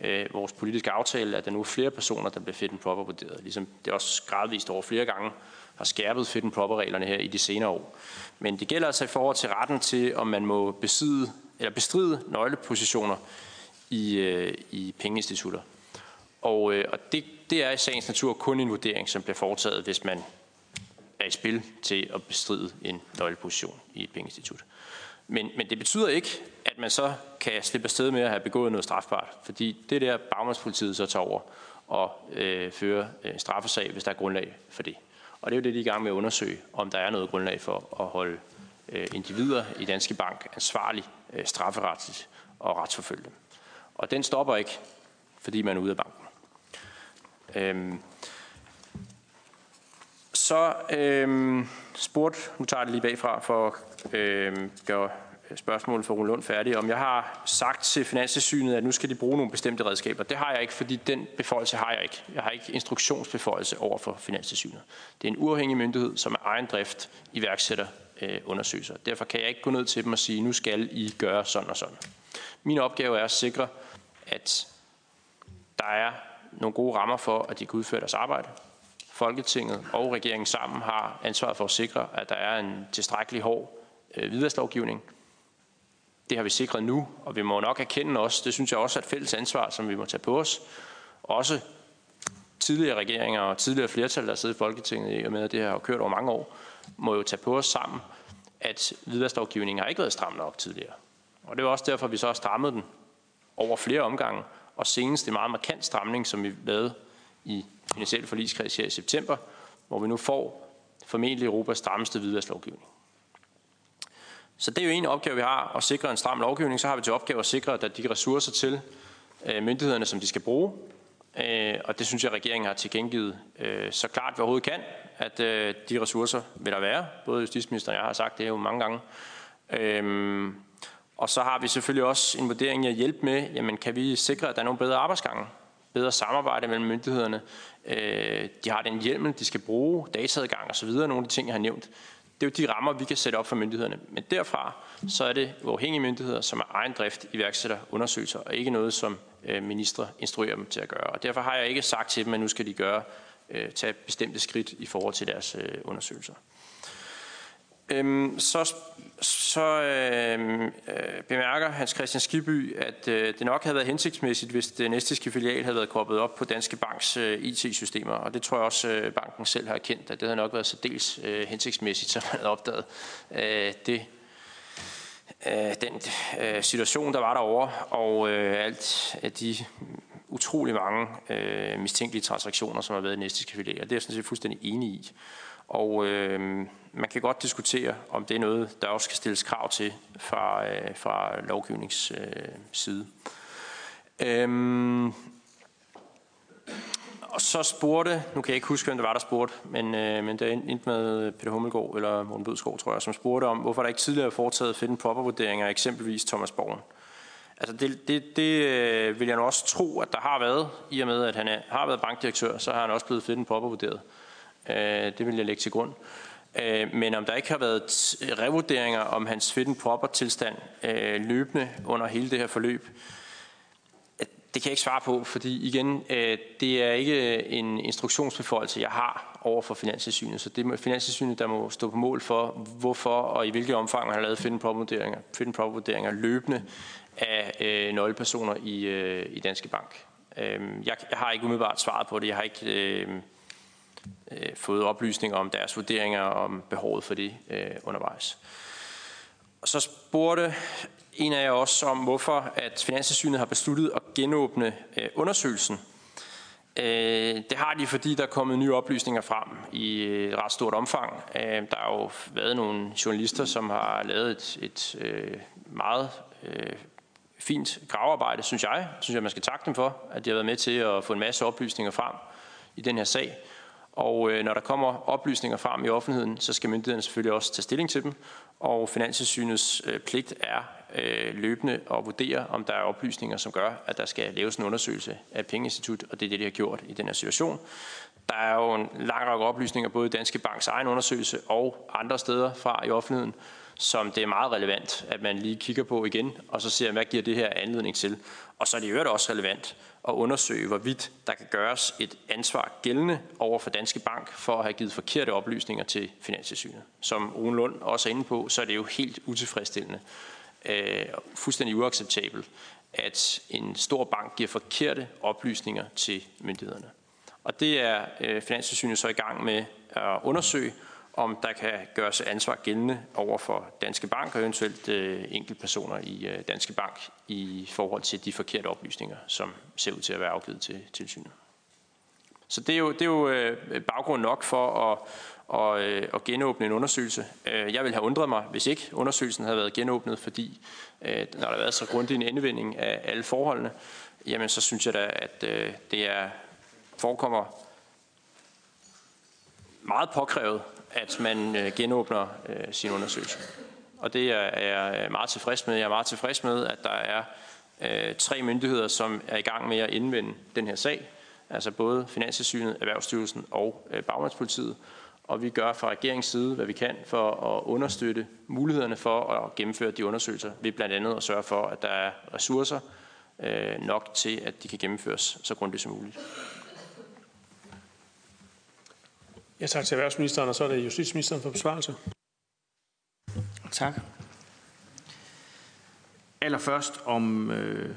øh, vores politiske aftale, at der nu er flere personer, der bliver fit and proper vurderet. Ligesom det er også gradvist over flere gange har skærpet fit and proper reglerne her i de senere år. Men det gælder altså i forhold til retten til, om man må besidde, eller bestride nøglepositioner i, øh, i pengeinstitutter. Og, øh, og det, det er i sagens natur kun en vurdering, som bliver foretaget, hvis man er i spil til at bestride en nøgleposition i et pengeinstitut. Men, men det betyder ikke, at man så kan slippe afsted med at have begået noget strafbart, fordi det der bagmandspolitiet så tager over og øh, fører en straffesag, hvis der er grundlag for det. Og det er jo det, de er i gang med at undersøge, om der er noget grundlag for at holde øh, individer i Danske Bank ansvarlig øh, strafferetligt og retsforfølge dem. Og den stopper ikke, fordi man er ude af banken. Øhm, så øhm, spurgte, nu tager jeg det lige bagfra for at øhm, gøre Øh, spørgsmål for Rune Lund færdig, om jeg har sagt til Finanstilsynet, at nu skal de bruge nogle bestemte redskaber. Det har jeg ikke, fordi den beføjelse har jeg ikke. Jeg har ikke instruktionsbeføjelse over for Finanstilsynet. Det er en uafhængig myndighed, som er egen drift iværksætter øh, undersøgelser. Derfor kan jeg ikke gå ned til dem og sige, nu skal I gøre sådan og sådan. Min opgave er at sikre, at der er nogle gode rammer for, at de kan udføre deres arbejde. Folketinget og regeringen sammen har ansvaret for at sikre, at der er en tilstrækkelig hård øh, vidværslovgivning. Det har vi sikret nu, og vi må nok erkende også, det synes jeg også er et fælles ansvar, som vi må tage på os. Også tidligere regeringer og tidligere flertal, der sidder i Folketinget, i og med at det her har kørt over mange år, må jo tage på os sammen, at vidværslovgivningen har ikke været stram nok tidligere. Og det er også derfor, vi så har strammet den over flere omgange, og senest en meget markant stramning, som vi lavede i finansielle forligskreds her i september, hvor vi nu får formentlig Europas strammeste hvidvasklovgivning. Så det er jo en opgave, vi har, at sikre en stram lovgivning. Så har vi til opgave at sikre, at der er de ressourcer til øh, myndighederne, som de skal bruge. Øh, og det synes jeg, regeringen har tilgængivet øh, så klart vi overhovedet kan, at øh, de ressourcer vil der være. Både justitsministeren og jeg har sagt det jo mange gange. Øh, og så har vi selvfølgelig også en vurdering at hjælpe med, jamen kan vi sikre, at der er nogle bedre arbejdsgange, bedre samarbejde mellem myndighederne. Øh, de har den hjemmel, de skal bruge, dataadgang osv., nogle af de ting, jeg har nævnt. Det er jo de rammer, vi kan sætte op for myndighederne. Men derfra, så er det uafhængige myndigheder, som er egen drift iværksætter undersøgelser, og ikke noget, som øh, ministre instruerer dem til at gøre. Og derfor har jeg ikke sagt til dem, at nu skal de gøre, øh, tage bestemte skridt i forhold til deres øh, undersøgelser. Øhm, så så øh, øh, bemærker Hans Christian Skiby, at øh, det nok havde været hensigtsmæssigt, hvis den estiske filial havde været koblet op på Danske Banks øh, IT-systemer. Og det tror jeg også, øh, banken selv har erkendt, at det havde nok været så dels øh, hensigtsmæssigt, så man havde opdaget øh, det, øh, den øh, situation, der var derovre, og øh, alt af de utrolig mange øh, mistænkelige transaktioner, som har været i den estiske filial. Det er jeg sådan set fuldstændig enig i. Og øh, man kan godt diskutere, om det er noget, der også skal stilles krav til fra, øh, fra lovgivnings øh, side. Øhm, og så spurgte, nu kan jeg ikke huske, hvem det var, der spurgte, men, øh, men det endte med Peter Hummelgaard eller Morten Bødskov, tror jeg, som spurgte om, hvorfor der ikke tidligere er foretaget fit proper vurderinger af eksempelvis Thomas Borgen. Altså det, det, det øh, vil jeg nu også tro, at der har været, i og med at han er, har været bankdirektør, så har han også blevet fit proper vurderet. Øh, Øh, det vil jeg lægge til grund. Øh, men om der ikke har været revurderinger om hans fit and proper tilstand øh, løbende under hele det her forløb, det kan jeg ikke svare på, fordi igen, øh, det er ikke en instruktionsbeføjelse, jeg har over for Finanssynet. Så det er Finanssynet, der må stå på mål for, hvorfor og i hvilket omfang man har lavet fit and proper vurderinger, fit and proper vurderinger løbende af øh, nøglepersoner i, i Danske Bank. Jeg, jeg har ikke umiddelbart svaret på det. Jeg har ikke øh, Øh, fået oplysninger om deres vurderinger om behovet for det øh, undervejs. Og så spurgte en af jer også om, hvorfor at Finanssynet har besluttet at genåbne øh, undersøgelsen. Øh, det har de, fordi der er kommet nye oplysninger frem i et ret stort omfang. Øh, der har jo været nogle journalister, som har lavet et, et øh, meget øh, fint gravearbejde, synes jeg. Synes jeg, man skal takke dem for, at de har været med til at få en masse oplysninger frem i den her sag. Og øh, når der kommer oplysninger frem i offentligheden, så skal myndighederne selvfølgelig også tage stilling til dem. Og Finanssynets øh, pligt er øh, løbende at vurdere, om der er oplysninger, som gør, at der skal laves en undersøgelse af pengeinstitut, og det er det, de har gjort i den her situation. Der er jo en lang række oplysninger, både i Danske Banks egen undersøgelse og andre steder fra i offentligheden, som det er meget relevant, at man lige kigger på igen, og så ser, hvad giver det her anledning til. Og så er det jo også relevant at undersøge, hvorvidt der kan gøres et ansvar gældende over for Danske Bank for at have givet forkerte oplysninger til Finanssynet. Som Rune Lund også er inde på, så er det jo helt utilfredsstillende, øh, fuldstændig uacceptabelt, at en stor bank giver forkerte oplysninger til myndighederne. Og det er øh, Finanssynet så i gang med at undersøge, om der kan gøres ansvar gældende over for Danske Bank og eventuelt øh, enkeltpersoner i øh, Danske Bank i forhold til de forkerte oplysninger, som ser ud til at være afgivet til tilsynet. Så det er jo, det er jo øh, baggrund nok for at, og, øh, at genåbne en undersøgelse. Øh, jeg vil have undret mig, hvis ikke undersøgelsen havde været genåbnet, fordi øh, når der har været så grundig en indvending af alle forholdene, jamen så synes jeg da, at øh, det er forekommer meget påkrævet, at man øh, genåbner øh, sin undersøgelse. og det er jeg øh, meget tilfreds med. Jeg er meget tilfreds med, at der er tre myndigheder, som er i gang med at indvende den her sag, altså både Finanstilsynet, Erhvervsstyrelsen og Bagmandspolitiet. Og vi gør fra regeringens side, hvad vi kan for at understøtte mulighederne for at gennemføre de undersøgelser, Vi blandt andet at sørge for, at der er ressourcer nok til, at de kan gennemføres så grundigt som muligt. Ja, tak til erhvervsministeren, og så er det justitsministeren for besvarelse. Tak. Allerførst om, øh,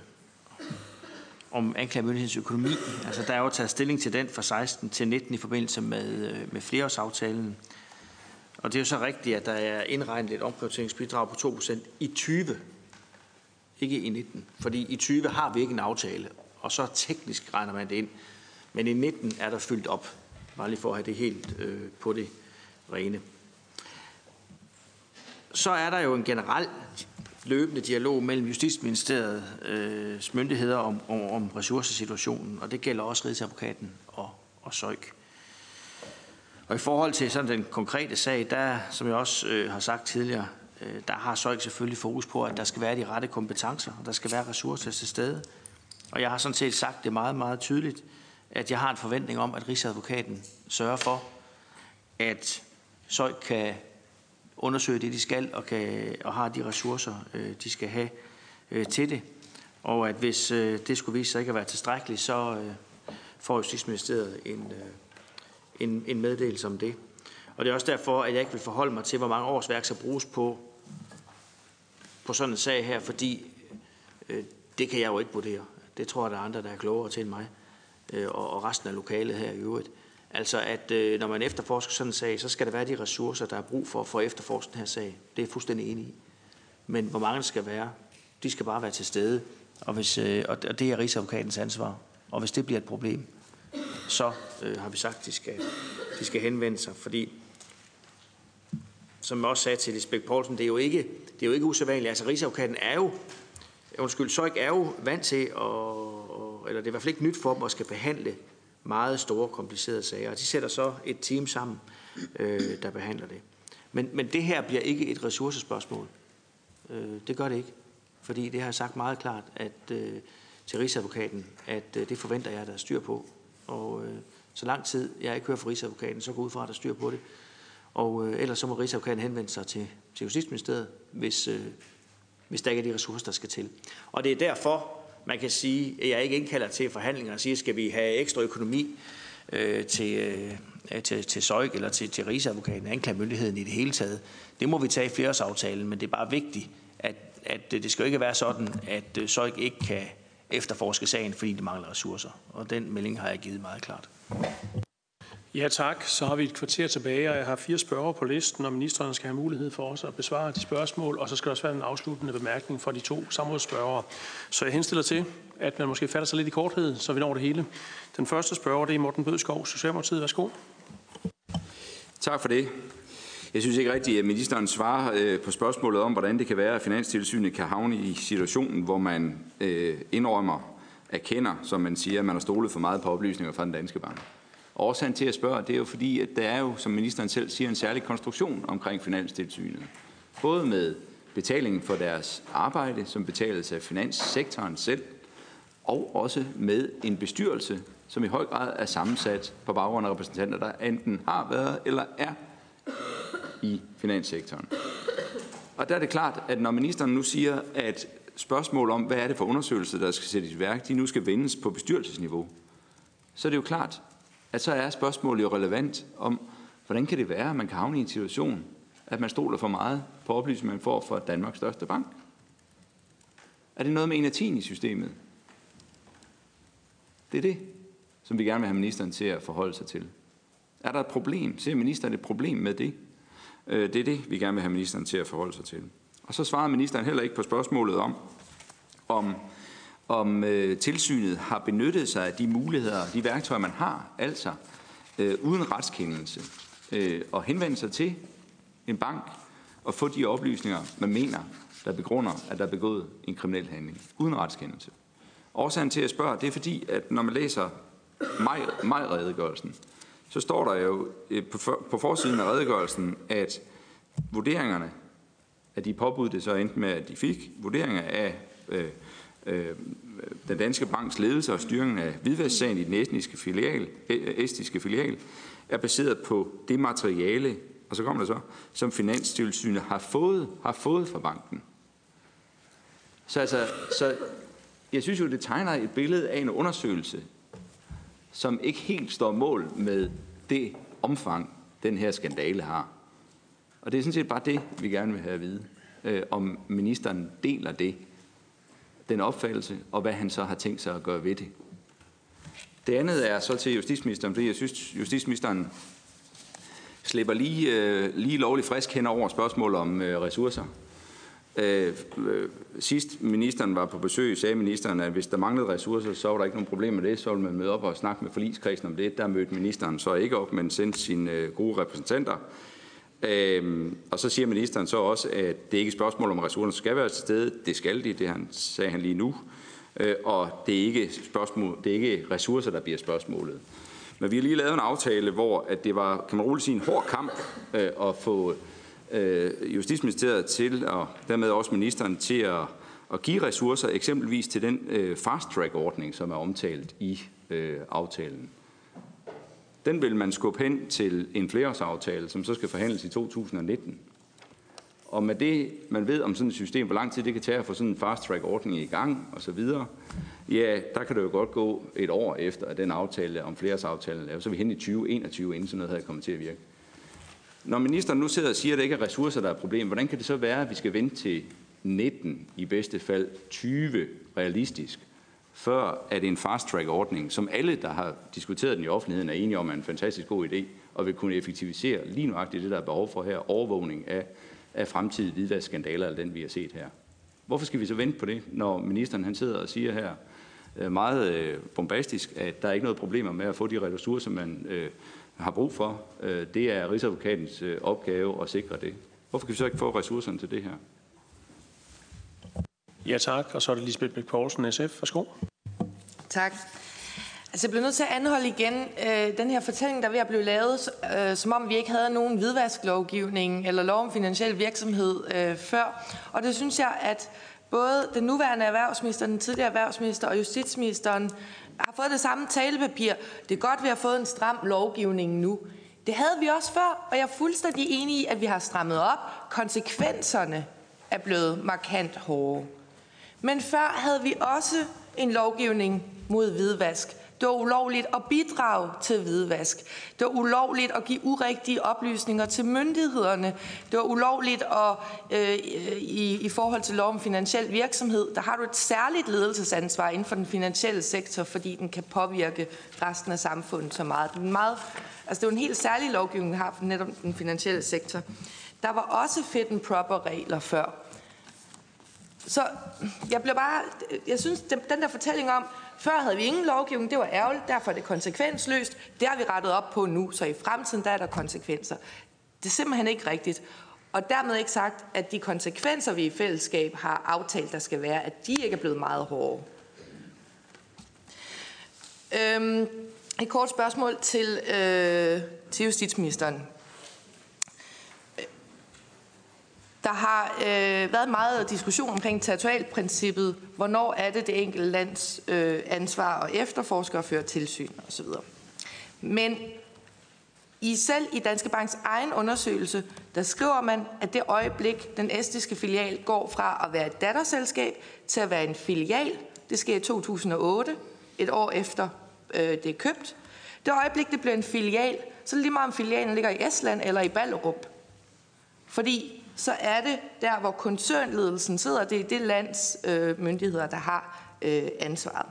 om anklagemyndighedens økonomi. Altså, der er jo taget stilling til den fra 16 til 19 i forbindelse med, øh, med flereårsaftalen. Og det er jo så rigtigt, at der er indregnet et omprioriteringsbidrag på 2% i 20, ikke i 19. Fordi i 20 har vi ikke en aftale, og så teknisk regner man det ind. Men i 19 er der fyldt op. Bare lige for at have det helt øh, på det rene. Så er der jo en generel løbende dialog mellem Justitsministeriets øh, myndigheder om, om, om ressourcesituationen, og det gælder også Rigsadvokaten og, og Søjk. Og i forhold til sådan den konkrete sag, der, som jeg også øh, har sagt tidligere, øh, der har Søjk selvfølgelig fokus på, at der skal være de rette kompetencer, og der skal være ressourcer til stede. Og jeg har sådan set sagt det meget, meget tydeligt, at jeg har en forventning om, at Rigsadvokaten sørger for, at Søj kan undersøge det, de skal, og, kan, og har de ressourcer, øh, de skal have øh, til det. Og at hvis øh, det skulle vise sig ikke at være tilstrækkeligt, så øh, får Justitsministeriet en, øh, en, en meddelelse om det. Og det er også derfor, at jeg ikke vil forholde mig til, hvor mange års værk skal bruges på, på sådan en sag her, fordi øh, det kan jeg jo ikke vurdere. Det tror jeg, der er andre, der er klogere til end mig, øh, og, og resten af lokalet her i øvrigt. Altså at øh, når man efterforsker sådan en sag, så skal der være de ressourcer, der er brug for for at efterforske den her sag. Det er jeg fuldstændig enig i. Men hvor mange der skal være, de skal bare være til stede. Og, hvis, øh, og det er Rigsadvokatens ansvar. Og hvis det bliver et problem, så øh, har vi sagt, at de skal, de skal henvende sig. Fordi, som jeg også sagde til Lisbeth Poulsen, det er jo ikke, det er jo ikke usædvanligt. Altså Rigsadvokaten er jo, undskyld, så ikke er jo vant til, at, eller det er i hvert fald ikke nyt for dem at skal behandle meget store, komplicerede sager. Og de sætter så et team sammen, øh, der behandler det. Men, men det her bliver ikke et ressourcespørgsmål. Øh, det gør det ikke. Fordi det har jeg sagt meget klart at, øh, til Rigsadvokaten, at øh, det forventer jeg, at der er styr på. Og øh, så lang tid jeg ikke hører fra Rigsadvokaten, så går ud fra, at der er styr på det. Og øh, ellers så må Rigsadvokaten henvende sig til, til Justitsministeriet, hvis, øh, hvis der ikke er de ressourcer, der skal til. Og det er derfor, man kan sige, at jeg ikke indkalder til forhandlinger og siger, skal vi have ekstra økonomi øh, til, øh, til, til Søjk eller til, til Rigsadvokaten, anklagemyndigheden i det hele taget. Det må vi tage i flereårsaftalen, men det er bare vigtigt, at, at det skal jo ikke være sådan, at øh, Søjk ikke kan efterforske sagen, fordi det mangler ressourcer. Og den melding har jeg givet meget klart. Ja tak, så har vi et kvarter tilbage, og jeg har fire spørgere på listen, og ministeren skal have mulighed for os at besvare de spørgsmål, og så skal der også være en afsluttende bemærkning fra de to samrådsspørgere. Så jeg henstiller til, at man måske fatter sig lidt i korthed, så vi når det hele. Den første spørger, det er Morten Bødskov, Socialdemokratiet. Værsgo. Tak for det. Jeg synes ikke rigtigt, at ministeren svarer øh, på spørgsmålet om, hvordan det kan være, at Finanstilsynet kan havne i situationen, hvor man øh, indrømmer, erkender, som man siger, at man har stolet for meget på oplysninger fra den danske bank. Årsagen til at spørge, det er jo fordi, at der er jo, som ministeren selv siger, en særlig konstruktion omkring Finanstilsynet. Både med betalingen for deres arbejde, som betales af finanssektoren selv, og også med en bestyrelse, som i høj grad er sammensat på baggrund af repræsentanter, der enten har været eller er i finanssektoren. Og der er det klart, at når ministeren nu siger, at spørgsmål om, hvad er det for undersøgelser, der skal sættes i værk, de nu skal vendes på bestyrelsesniveau, så er det jo klart, at så er spørgsmålet jo relevant om, hvordan kan det være, at man kan havne i en situation, at man stoler for meget på oplysninger, man får fra Danmarks største bank? Er det noget med en af 10 i systemet? Det er det, som vi gerne vil have ministeren til at forholde sig til. Er der et problem? Ser ministeren et problem med det? Øh, det er det, vi gerne vil have ministeren til at forholde sig til. Og så svarede ministeren heller ikke på spørgsmålet om, om om øh, tilsynet har benyttet sig af de muligheder, de værktøjer, man har, altså øh, uden retskendelse, øh, og henvende sig til en bank og få de oplysninger, man mener, der begrunder, at der er begået en kriminel handling, uden retskendelse. Årsagen til at spørge, det er fordi, at når man læser maj-redegørelsen, så står der jo øh, på, for, på forsiden af redegørelsen, at vurderingerne at de påbud det så endte med, at de fik vurderinger af øh, øh, den danske banks ledelse og styringen af hvidvasksagen i den estiske filial, e, e, estiske filial er baseret på det materiale, og så kommer det så, som Finanstilsynet har fået, har fået fra banken. Så, altså, så jeg synes jo, det tegner et billede af en undersøgelse, som ikke helt står mål med det omfang, den her skandale har. Og det er sådan set bare det, vi gerne vil have at vide. Øh, om ministeren deler det, den opfattelse, og hvad han så har tænkt sig at gøre ved det. Det andet er så til justitsministeren, fordi jeg synes, justitsministeren slipper lige, øh, lige lovligt frisk hen over spørgsmål om øh, ressourcer. Øh, øh, sidst ministeren var på besøg, sagde ministeren, at hvis der manglede ressourcer, så var der ikke nogen problem med det. Så ville man møde op og snakke med forligskredsen om det. Der mødte ministeren så ikke op, men sendte sine øh, gode repræsentanter. Øh, og så siger ministeren så også, at det ikke er et spørgsmål om, ressourcerne skal være til stede. Det skal de, det han, sagde han lige nu. Øh, og det er, ikke spørgsmål, det er ikke ressourcer, der bliver spørgsmålet. Men vi har lige lavet en aftale, hvor at det var, kan man roligt sige, en hård kamp øh, at få øh, Justitsministeriet til, og dermed også ministeren, til at, at give ressourcer, eksempelvis til den øh, fast-track-ordning, som er omtalt i øh, aftalen. Den vil man skubbe hen til en flereårsaftale, som så skal forhandles i 2019. Og med det, man ved om sådan et system, hvor lang tid det kan tage at få sådan en fast-track-ordning i gang osv., ja, der kan det jo godt gå et år efter, at den aftale om flereårsaftalen er lavet. Så er vi hen i 2021, inden sådan noget havde kommet til at virke. Når ministeren nu sidder og siger, at det ikke er ressourcer, der er problem, hvordan kan det så være, at vi skal vente til 19, i bedste fald 20 realistisk, før at en fast-track-ordning, som alle, der har diskuteret den i offentligheden, er enige om, er en fantastisk god idé, og vil kunne effektivisere lige nuagtigt det, der er behov for her, overvågning af, af fremtidige hvidvaskskandaler, eller den vi har set her. Hvorfor skal vi så vente på det, når ministeren han sidder og siger her øh, meget øh, bombastisk, at der er ikke noget problemer med at få de ressourcer, man øh, har brug for. Øh, det er Rigsadvokatens opgave at sikre det. Hvorfor kan vi så ikke få ressourcerne til det her? Ja tak, og så er det Lisbeth Bæk Poulsen, SF. Værsgo. Tak. Altså, jeg bliver nødt til at anholde igen øh, den her fortælling, der er ved at blive lavet, øh, som om vi ikke havde nogen hvidvasklovgivning eller lov om finansiel virksomhed øh, før. Og det synes jeg, at både den nuværende erhvervsminister, den tidligere erhvervsminister og justitsministeren har fået det samme talepapir. Det er godt, vi har fået en stram lovgivning nu. Det havde vi også før, og jeg er fuldstændig enig i, at vi har strammet op. Konsekvenserne er blevet markant hårdere. Men før havde vi også en lovgivning mod hvidvask. Det var ulovligt at bidrage til hvidvask. Det var ulovligt at give urigtige oplysninger til myndighederne. Det var ulovligt at, øh, i, i forhold til lov om finansiel virksomhed. Der har du et særligt ledelsesansvar inden for den finansielle sektor, fordi den kan påvirke resten af samfundet så meget. Det er, en meget, altså det er en helt særlig lovgivning, vi har for netop den finansielle sektor. Der var også fit and proper regler før. Så jeg bliver bare, jeg synes, den der fortælling om, før havde vi ingen lovgivning, det var ærgerligt, derfor er det konsekvensløst. Det har vi rettet op på nu, så i fremtiden der er der konsekvenser. Det er simpelthen ikke rigtigt. Og dermed ikke sagt, at de konsekvenser, vi i fællesskab har aftalt, der skal være, at de ikke er blevet meget hårde. Øhm, et kort spørgsmål til, øh, til justitsministeren. Der har øh, været meget diskussion omkring territorialprincippet. Hvornår er det det enkelte lands øh, ansvar at efterforske og føre tilsyn osv. Men i selv i Danske Banks egen undersøgelse, der skriver man, at det øjeblik, den estiske filial går fra at være et datterselskab til at være en filial, det sker i 2008, et år efter øh, det er købt. Det øjeblik, det bliver en filial, så lige meget om filialen ligger i Estland eller i Ballerup. Fordi så er det der, hvor koncernledelsen sidder. Det er det lands øh, myndigheder, der har øh, ansvaret.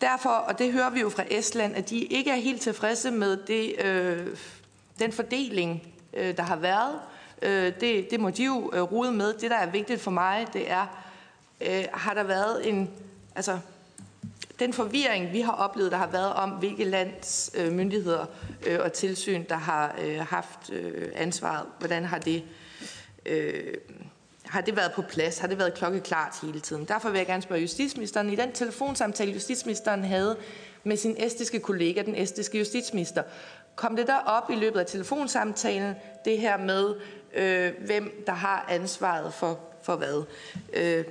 Derfor, og det hører vi jo fra Estland, at de ikke er helt tilfredse med det, øh, den fordeling, øh, der har været. Øh, det, det må de jo øh, rode med. Det, der er vigtigt for mig, det er, øh, har der været en... Altså, den forvirring, vi har oplevet, der har været om, hvilke lands øh, myndigheder øh, og tilsyn, der har øh, haft øh, ansvaret, hvordan har det, øh, har det været på plads? Har det været klokkeklart hele tiden? Derfor vil jeg gerne spørge justitsministeren. I den telefonsamtale, justitsministeren havde med sin estiske kollega, den estiske justitsminister, kom det der op i løbet af telefonsamtalen, det her med, øh, hvem der har ansvaret for, for hvad. Øh,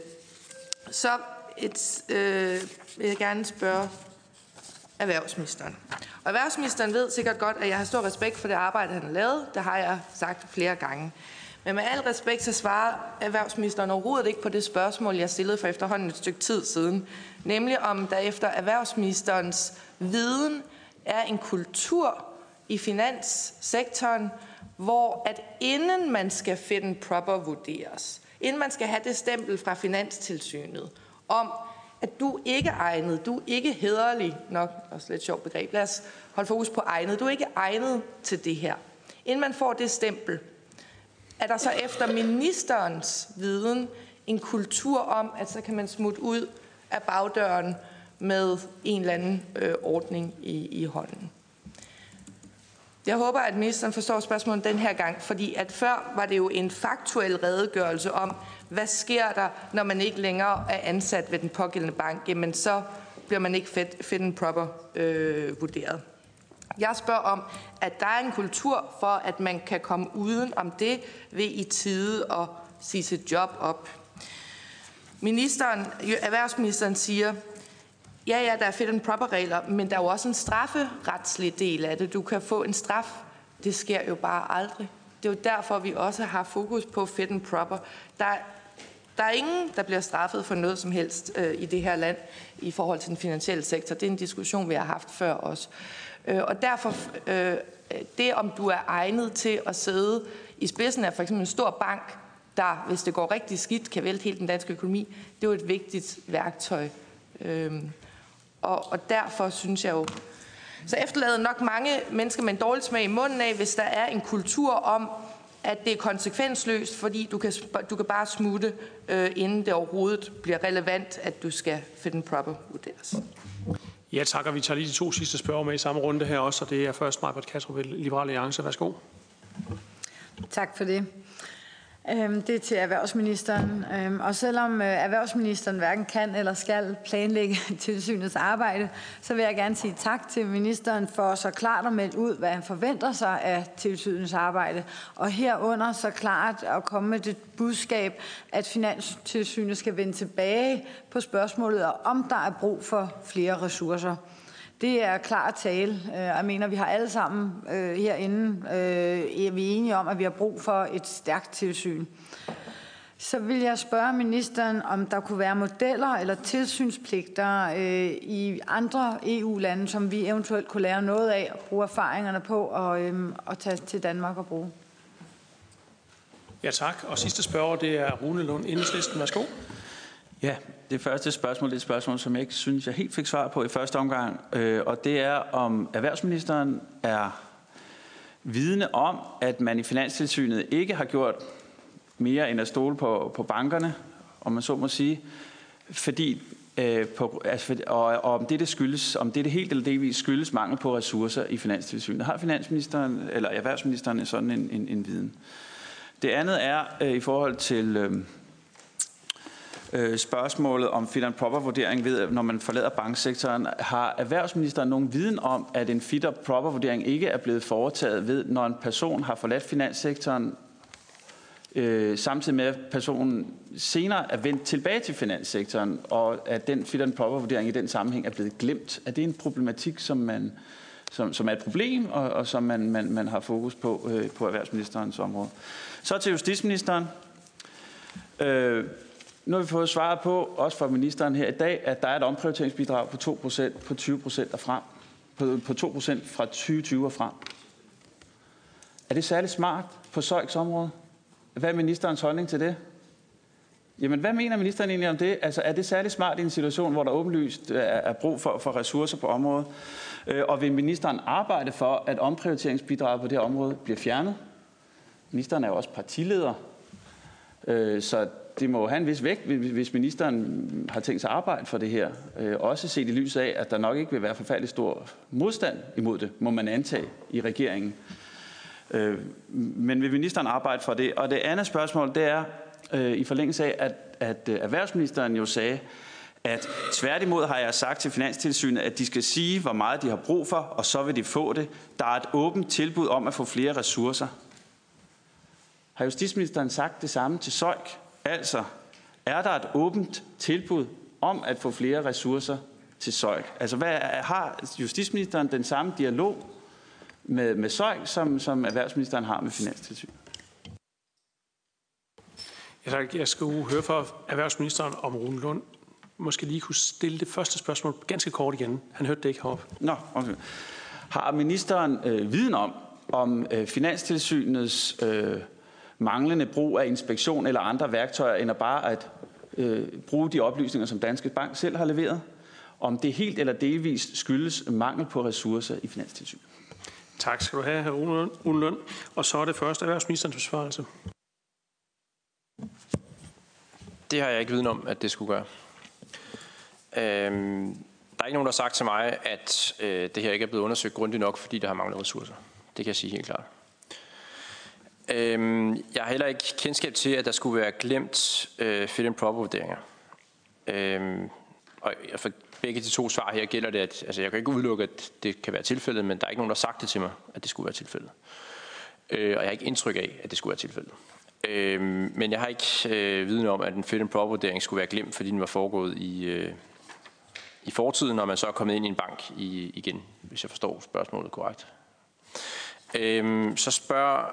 så et, øh, vil jeg gerne spørge erhvervsministeren. Og erhvervsministeren ved sikkert godt, at jeg har stor respekt for det arbejde, han har lavet. Det har jeg sagt flere gange. Men med al respekt, så svarer erhvervsministeren overhovedet ikke på det spørgsmål, jeg stillede for efterhånden et stykke tid siden. Nemlig om der efter erhvervsministerens viden er en kultur i finanssektoren, hvor at inden man skal finde proper vurderes, inden man skal have det stempel fra Finanstilsynet om, at du ikke er egnet, du er ikke hederlig nok, også lidt sjovt begreb, lad os holde fokus på egnet, du er ikke egnet til det her. Inden man får det stempel, er der så efter ministerens viden en kultur om, at så kan man smutte ud af bagdøren med en eller anden øh, ordning i, i hånden. Jeg håber, at ministeren forstår spørgsmålet den her gang, fordi at før var det jo en faktuel redegørelse om, hvad sker der, når man ikke længere er ansat ved den pågældende bank? Jamen så bliver man ikke fit, fit and proper øh, vurderet. Jeg spørger om, at der er en kultur for, at man kan komme uden om det ved i tide at sige sit job op. Ministeren, erhvervsministeren siger, ja, ja, der er fit and proper regler, men der er jo også en strafferetslig del af det. Du kan få en straf. Det sker jo bare aldrig. Det er jo derfor, vi også har fokus på fit and proper. Der der er ingen, der bliver straffet for noget som helst øh, i det her land i forhold til den finansielle sektor. Det er en diskussion, vi har haft før også. Øh, og derfor, øh, det om du er egnet til at sidde i spidsen af for eksempel en stor bank, der, hvis det går rigtig skidt, kan vælte hele den danske økonomi, det er jo et vigtigt værktøj. Øh, og, og derfor synes jeg jo, så efterlader nok mange mennesker med en dårlig smag i munden af, hvis der er en kultur om, at det er konsekvensløst, fordi du kan, du kan bare smutte, øh, inden det overhovedet bliver relevant, at du skal fit and proper vurderes. Ja, tak, og vi tager lige de to sidste spørger med i samme runde her også, og det er først Majbert Kastrup, Liberale Alliance. Værsgo. Tak for det. Øhm, det er til erhvervsministeren. Øhm, og selvom øh, erhvervsministeren hverken kan eller skal planlægge tilsynets arbejde, så vil jeg gerne sige tak til ministeren for så klart at melde ud, hvad han forventer sig af tilsynets arbejde. Og herunder så klart at komme med det budskab, at Finanstilsynet skal vende tilbage på spørgsmålet om der er brug for flere ressourcer. Det er klar tale. Øh, jeg mener, vi har alle sammen øh, herinde, øh, vi er enige om, at vi har brug for et stærkt tilsyn. Så vil jeg spørge ministeren, om der kunne være modeller eller tilsynspligter øh, i andre EU-lande, som vi eventuelt kunne lære noget af og bruge erfaringerne på og, øh, og tage til Danmark og bruge. Ja tak. Og sidste spørger, det er Rune Lund, Enhedslisten. Værsgo. Ja, det første spørgsmål det er et spørgsmål, som jeg ikke synes, jeg helt fik svar på i første omgang. Øh, og det er, om erhvervsministeren er vidne om, at man i Finanstilsynet ikke har gjort mere end at stole på, på bankerne, om man så må sige, fordi øh, på, altså, og, og om det, det skyldes, om det, det helt eller delvis skyldes mangel på ressourcer i Finanstilsynet. Har finansministeren eller erhvervsministeren sådan en, en, en viden? Det andet er øh, i forhold til øh, øh, spørgsmålet om fit and proper vurdering ved, når man forlader banksektoren. Har erhvervsministeren nogen viden om, at en fit and proper vurdering ikke er blevet foretaget ved, når en person har forladt finanssektoren, øh, samtidig med at personen senere er vendt tilbage til finanssektoren, og at den fit and proper vurdering i den sammenhæng er blevet glemt? Er det en problematik, som man som, som er et problem, og, og som man, man, man har fokus på øh, på erhvervsministerens område. Så til justitsministeren. Øh, nu har vi fået svaret på, også fra ministeren her i dag, at der er et omprioriteringsbidrag på 2% på 20% og frem. På, på 2% fra 2020 og frem. Er det særligt smart på Søjks område? Hvad er ministerens holdning til det? Jamen, hvad mener ministeren egentlig om det? Altså, er det særligt smart i en situation, hvor der åbenlyst øh, er brug for, for ressourcer på området? Øh, og vil ministeren arbejde for, at omprioriteringsbidraget på det område bliver fjernet? Ministeren er jo også partileder, øh, så det må have en vis vægt, hvis ministeren har tænkt sig at arbejde for det her. Øh, også set i lyset af, at der nok ikke vil være forfærdelig stor modstand imod det, må man antage i regeringen. Øh, men vil ministeren arbejde for det? Og det andet spørgsmål, det er øh, i forlængelse af, at, at erhvervsministeren jo sagde, at tværtimod har jeg sagt til Finanstilsynet, at de skal sige, hvor meget de har brug for, og så vil de få det. Der er et åbent tilbud om at få flere ressourcer. Har justitsministeren sagt det samme til Søjk? Altså, er der et åbent tilbud om at få flere ressourcer til Søjk? Altså, hvad, har justitsministeren den samme dialog med, med Søjk, som, som erhvervsministeren har med Finanstilsynet? Jeg skal høre fra erhvervsministeren, om Rune Lund måske lige kunne stille det første spørgsmål ganske kort igen. Han hørte det ikke heroppe. Nå, okay. Har ministeren øh, viden om, om øh, Finanstilsynets øh, manglende brug af inspektion eller andre værktøjer, end at bare at øh, bruge de oplysninger, som Danske Bank selv har leveret? Om det helt eller delvist skyldes mangel på ressourcer i Finanstilsynet? Tak skal du have, hr. Rune Lund. Og så er det første erhvervsministerens besvarelse. Det har jeg ikke viden om, at det skulle gøre. Øhm, der er ikke nogen, der har sagt til mig, at øh, det her ikke er blevet undersøgt grundigt nok, fordi der har manglet ressourcer. Det kan jeg sige helt klart. Øhm, jeg har heller ikke kendskab til, at der skulle være glemt øh, fit and proper vurderinger. Øhm, og for begge de to svar her gælder det, at altså, jeg kan ikke udelukke, at det kan være tilfældet, men der er ikke nogen, der har sagt det til mig, at det skulle være tilfældet. Øh, og jeg har ikke indtryk af, at det skulle være tilfældet. Øh, men jeg har ikke øh, viden om, at en fit and proper vurdering skulle være glemt, fordi den var foregået i, øh, i fortiden, når man så er kommet ind i en bank i, igen, hvis jeg forstår spørgsmålet korrekt. Øhm, så spørger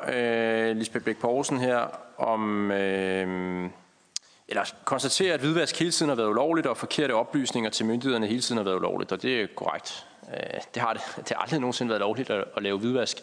øh, Lisbeth Bæk Poulsen her om, øh, eller konstaterer, at hvidvask hele tiden har været ulovligt, og forkerte oplysninger til myndighederne hele tiden har været ulovligt, og det er korrekt. Øh, det, har det, det har aldrig nogensinde været lovligt at, at lave hvidvask.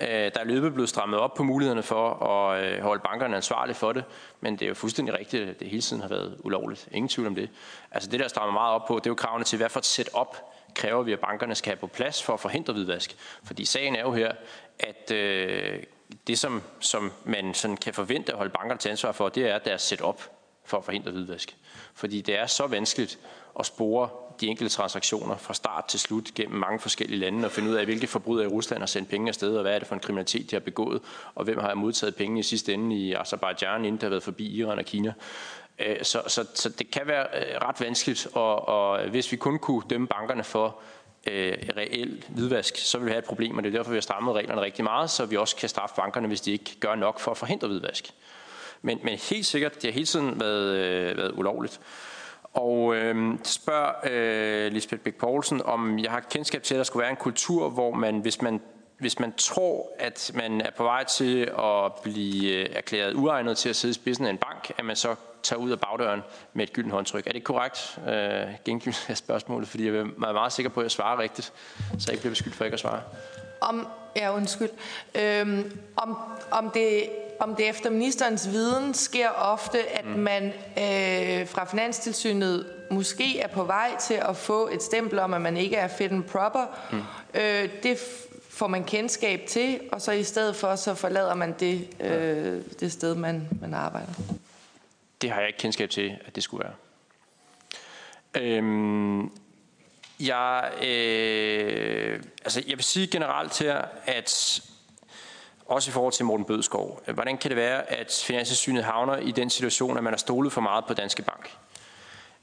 Øh, der er løbet blevet strammet op på mulighederne for at øh, holde bankerne ansvarlige for det, men det er jo fuldstændig rigtigt, at det hele tiden har været ulovligt. Ingen tvivl om det. Altså det, der strammer meget op på, det er jo kravene til, hvad for et setup kræver vi, at bankerne skal have på plads for at forhindre hvidvask. Fordi sagen er jo her, at øh, det, som, som man sådan kan forvente at holde bankerne til ansvar for, det er deres setup for at forhindre hvidvask. Fordi det er så vanskeligt at spore de enkelte transaktioner fra start til slut gennem mange forskellige lande og finde ud af, hvilke forbrydere i Rusland har sendt penge afsted, og hvad er det for en kriminalitet, de har begået, og hvem har modtaget penge i sidste ende i Azerbaijan, inden det har været forbi Iran og Kina. Øh, så, så, så det kan være øh, ret vanskeligt, og, og hvis vi kun kunne dømme bankerne for øh, reel hvidvask, så vil vi have et problem, og det er derfor, vi har strammet reglerne rigtig meget, så vi også kan straffe bankerne, hvis de ikke gør nok for at forhindre hvidvask. Men, men helt sikkert, det har hele tiden været, øh, været ulovligt. Og øh, spørger øh, Lisbeth Bæk Poulsen, om jeg har kendskab til, at der skulle være en kultur, hvor man, hvis man hvis man tror, at man er på vej til at blive øh, erklæret uegnet til at sidde i spidsen af en bank, at man så tager ud af bagdøren med et gyldent håndtryk. Er det korrekt øh, gengivelse af spørgsmålet? Fordi jeg er meget sikker på, at jeg svarer rigtigt, så jeg ikke bliver beskyldt for ikke at svare. Om, ja, undskyld. Øhm, om, om, det, om det efter ministerens viden sker ofte, at mm. man øh, fra Finanstilsynet måske er på vej til at få et stempel om, at man ikke er fit and proper. Mm. Øh, det får man kendskab til, og så i stedet for, så forlader man det, øh, det sted, man, man arbejder. Det har jeg ikke kendskab til, at det skulle være. Øhm, jeg, øh, altså jeg vil sige generelt her, at også i forhold til Morten Bødskov, hvordan kan det være, at Finanssynet havner i den situation, at man har stolet for meget på Danske Bank?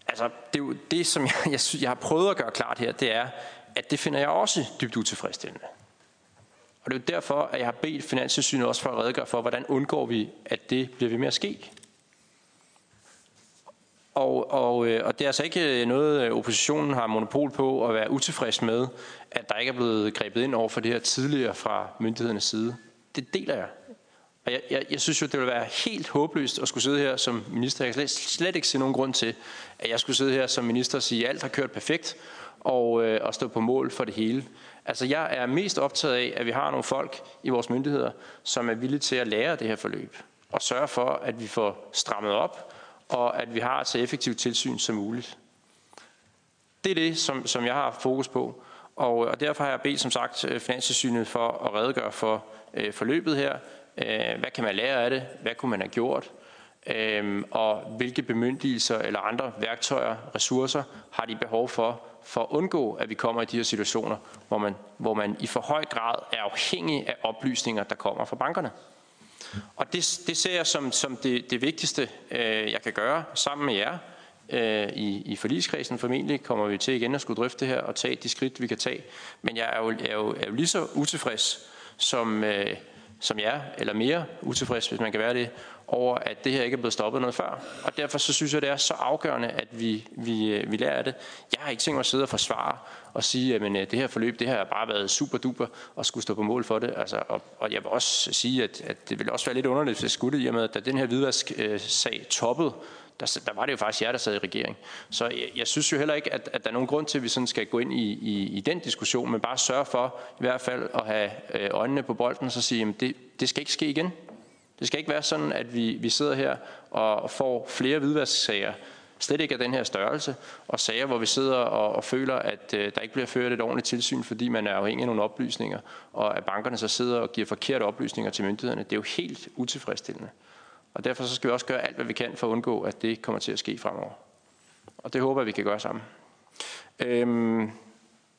Altså, det, er jo det som jeg, jeg, jeg har prøvet at gøre klart her, det er, at det finder jeg også dybt utilfredsstillende. Og det er jo derfor, at jeg har bedt Finanssynet også for at redegøre for, hvordan undgår vi, at det bliver ved med at ske. Og, og, øh, og det er altså ikke noget, oppositionen har monopol på at være utilfreds med, at der ikke er blevet grebet ind over for det her tidligere fra myndighedernes side. Det deler jeg. Og jeg, jeg, jeg synes jo, det ville være helt håbløst at skulle sidde her som minister. Jeg kan slet, slet ikke se nogen grund til, at jeg skulle sidde her som minister og sige, at alt har kørt perfekt, og, øh, og stå på mål for det hele. Altså jeg er mest optaget af, at vi har nogle folk i vores myndigheder, som er villige til at lære det her forløb, og sørge for, at vi får strammet op, og at vi har et så effektivt tilsyn som muligt. Det er det, som, som jeg har fokus på. Og, og derfor har jeg bedt, som sagt, øh, Finanssynet for at redegøre for øh, forløbet her. Øh, hvad kan man lære af det? Hvad kunne man have gjort? Øh, og hvilke bemyndigelser eller andre værktøjer, ressourcer har de behov for, for at undgå, at vi kommer i de her situationer, hvor man, hvor man i for høj grad er afhængig af oplysninger, der kommer fra bankerne. Og det, det ser jeg som, som det, det vigtigste, øh, jeg kan gøre sammen med jer, øh, i, i forligskredsen. Formentlig kommer vi til igen at skulle drøfte det her og tage de skridt, vi kan tage. Men jeg er jo, er jo, er jo lige så utilfreds som, øh, som jer, eller mere utilfreds, hvis man kan være det, over at det her ikke er blevet stoppet noget før. Og derfor så synes jeg, det er så afgørende, at vi, vi, øh, vi lærer af det. Jeg har ikke tænkt mig at sidde og forsvare og sige, at øh, det her forløb, det her har bare været super duper og skulle stå på mål for det. Altså, og, og jeg vil også sige, at, at det vil også være lidt underligt, hvis jeg skulle det, i og med, at da den her hvidvask-sag øh, toppede, der, der var det jo faktisk jer, der sad i regering. Så jeg, jeg synes jo heller ikke, at, at der er nogen grund til, at vi sådan skal gå ind i, i, i den diskussion, men bare sørge for i hvert fald at have øjnene på bolden og så sige, at det, det skal ikke ske igen. Det skal ikke være sådan, at vi, vi sidder her og får flere hvidvasksager, slet ikke af den her størrelse, og sager, hvor vi sidder og, og føler, at øh, der ikke bliver ført et ordentligt tilsyn, fordi man er afhængig af nogle oplysninger, og at bankerne så sidder og giver forkerte oplysninger til myndighederne. Det er jo helt utilfredsstillende. Og derfor så skal vi også gøre alt, hvad vi kan for at undgå, at det kommer til at ske fremover. Og det håber jeg, vi kan gøre sammen. Øhm,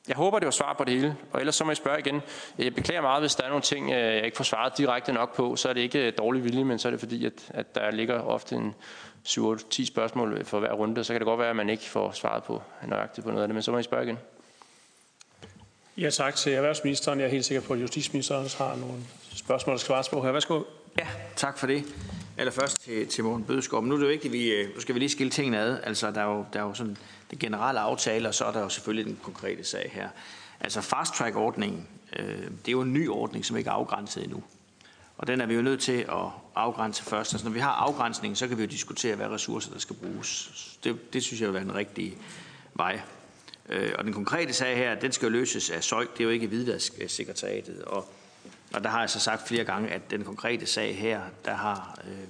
jeg håber, det var svar på det hele, og ellers så må jeg spørge igen. Jeg beklager meget, hvis der er nogle ting, øh, jeg ikke får svaret direkte nok på, så er det ikke dårlig vilje, men så er det fordi, at, at der ligger ofte en 7-8-10 spørgsmål for hver runde, så kan det godt være, at man ikke får svaret på nøjagtigt på noget af det, men så må jeg spørge igen. Ja, tak til erhvervsministeren. Jeg er helt sikker på, at justitsministeren også har nogle spørgsmål, der skal svares på her. Værsgo. Ja, tak for det. Allerførst til, til Morten Bødskov. Nu er det jo vigtigt, vi, nu skal vi lige skille tingene ad. Altså, der er jo, der er jo sådan det generelle aftale, og så er der jo selvfølgelig den konkrete sag her. Altså, fast track-ordningen, øh, det er jo en ny ordning, som ikke er afgrænset endnu. Og den er vi jo nødt til at afgrænse først. Altså, når vi har afgrænsningen, så kan vi jo diskutere, hvad ressourcer der skal bruges. Det, det synes jeg vil være den rigtige vej. Øh, og den konkrete sag her, den skal jo løses af SØJ. Det er jo ikke hvidvasksekretariatet. Og og der har jeg så sagt flere gange, at den konkrete sag her, der har øh,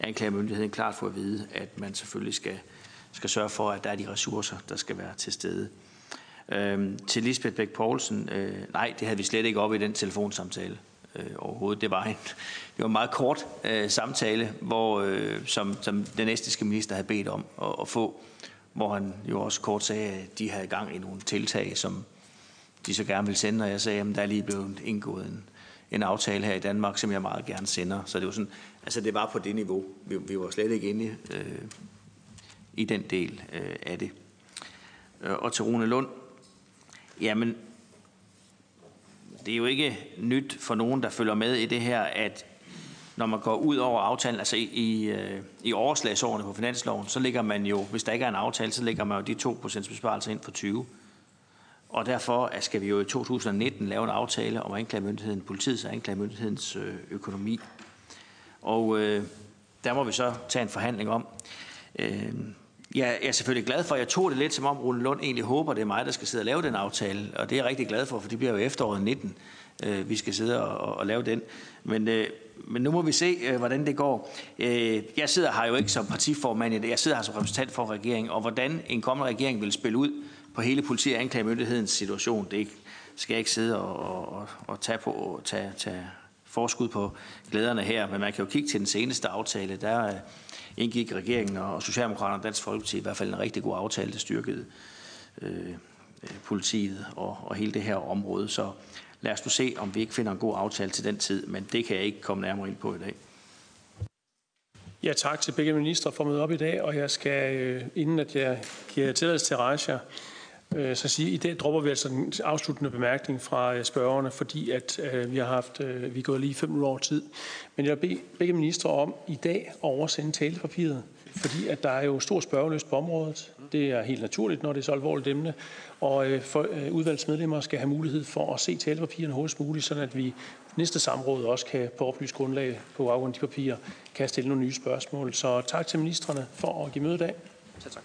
anklagemyndigheden klart for at vide, at man selvfølgelig skal, skal sørge for, at der er de ressourcer, der skal være til stede. Øhm, til Lisbeth Bæk Poulsen, øh, nej, det havde vi slet ikke op i den telefonsamtale øh, overhovedet. Det var en, det var en meget kort øh, samtale, hvor, øh, som, som den estiske minister havde bedt om at, at få, hvor han jo også kort sagde, at de havde gang i nogle tiltag, som de så gerne ville sende, og jeg sagde, at der er lige blevet indgået en, en aftale her i Danmark, som jeg meget gerne sender. Så det var sådan, altså det var på det niveau. Vi, vi var slet ikke inde øh, i den del øh, af det. Øh, og til Rune Lund, jamen, det er jo ikke nyt for nogen, der følger med i det her, at når man går ud over aftalen, altså i, i, øh, i overslagsårene på finansloven, så ligger man jo, hvis der ikke er en aftale, så ligger man jo de 2% besparelser ind for 20. Og derfor skal vi jo i 2019 lave en aftale om anklagemyndigheden, politiets og anklagemyndighedens øh, økonomi. Og øh, der må vi så tage en forhandling om. Øh, jeg er selvfølgelig glad for, at jeg tog det lidt som om Rune Lund egentlig håber, det er mig, der skal sidde og lave den aftale. Og det er jeg rigtig glad for, for det bliver jo efteråret 19, øh, vi skal sidde og, og lave den. Men, øh, men nu må vi se, øh, hvordan det går. Jeg sidder her jo ikke som partiformand i det. Jeg sidder her som repræsentant for regeringen. Og hvordan en kommende regering vil spille ud, på hele politi- og anklagemyndighedens situation. Det skal jeg ikke sidde og, og, og tage, på, og tage, tage forskud på glæderne her, men man kan jo kigge til den seneste aftale. Der indgik regeringen og Socialdemokraterne og Dansk Folkeparti i hvert fald en rigtig god aftale, der styrkede øh, politiet og, og hele det her område. Så lad os nu se, om vi ikke finder en god aftale til den tid, men det kan jeg ikke komme nærmere ind på i dag. Ja, tak til begge ministre for at møde op i dag, og jeg skal, øh, inden at jeg giver tilladelse til Raja, Øh, så sige, i dag dropper vi altså den afsluttende bemærkning fra øh, spørgerne, fordi at øh, vi har haft, vi er gået lige fem minutter over tid. Men jeg vil begge ministre om i dag at oversende talepapiret, fordi at der er jo stor spørgeløst på området. Det er helt naturligt, når det er så alvorligt emne. Og for, udvalgsmedlemmer skal have mulighed for at se talepapirerne hurtigst muligt, sådan at vi næste samråd også kan på oplyst grundlag på baggrund af de papirer kan stille nogle nye spørgsmål. Så tak til ministerne for at give møde i dag. Tak, tak.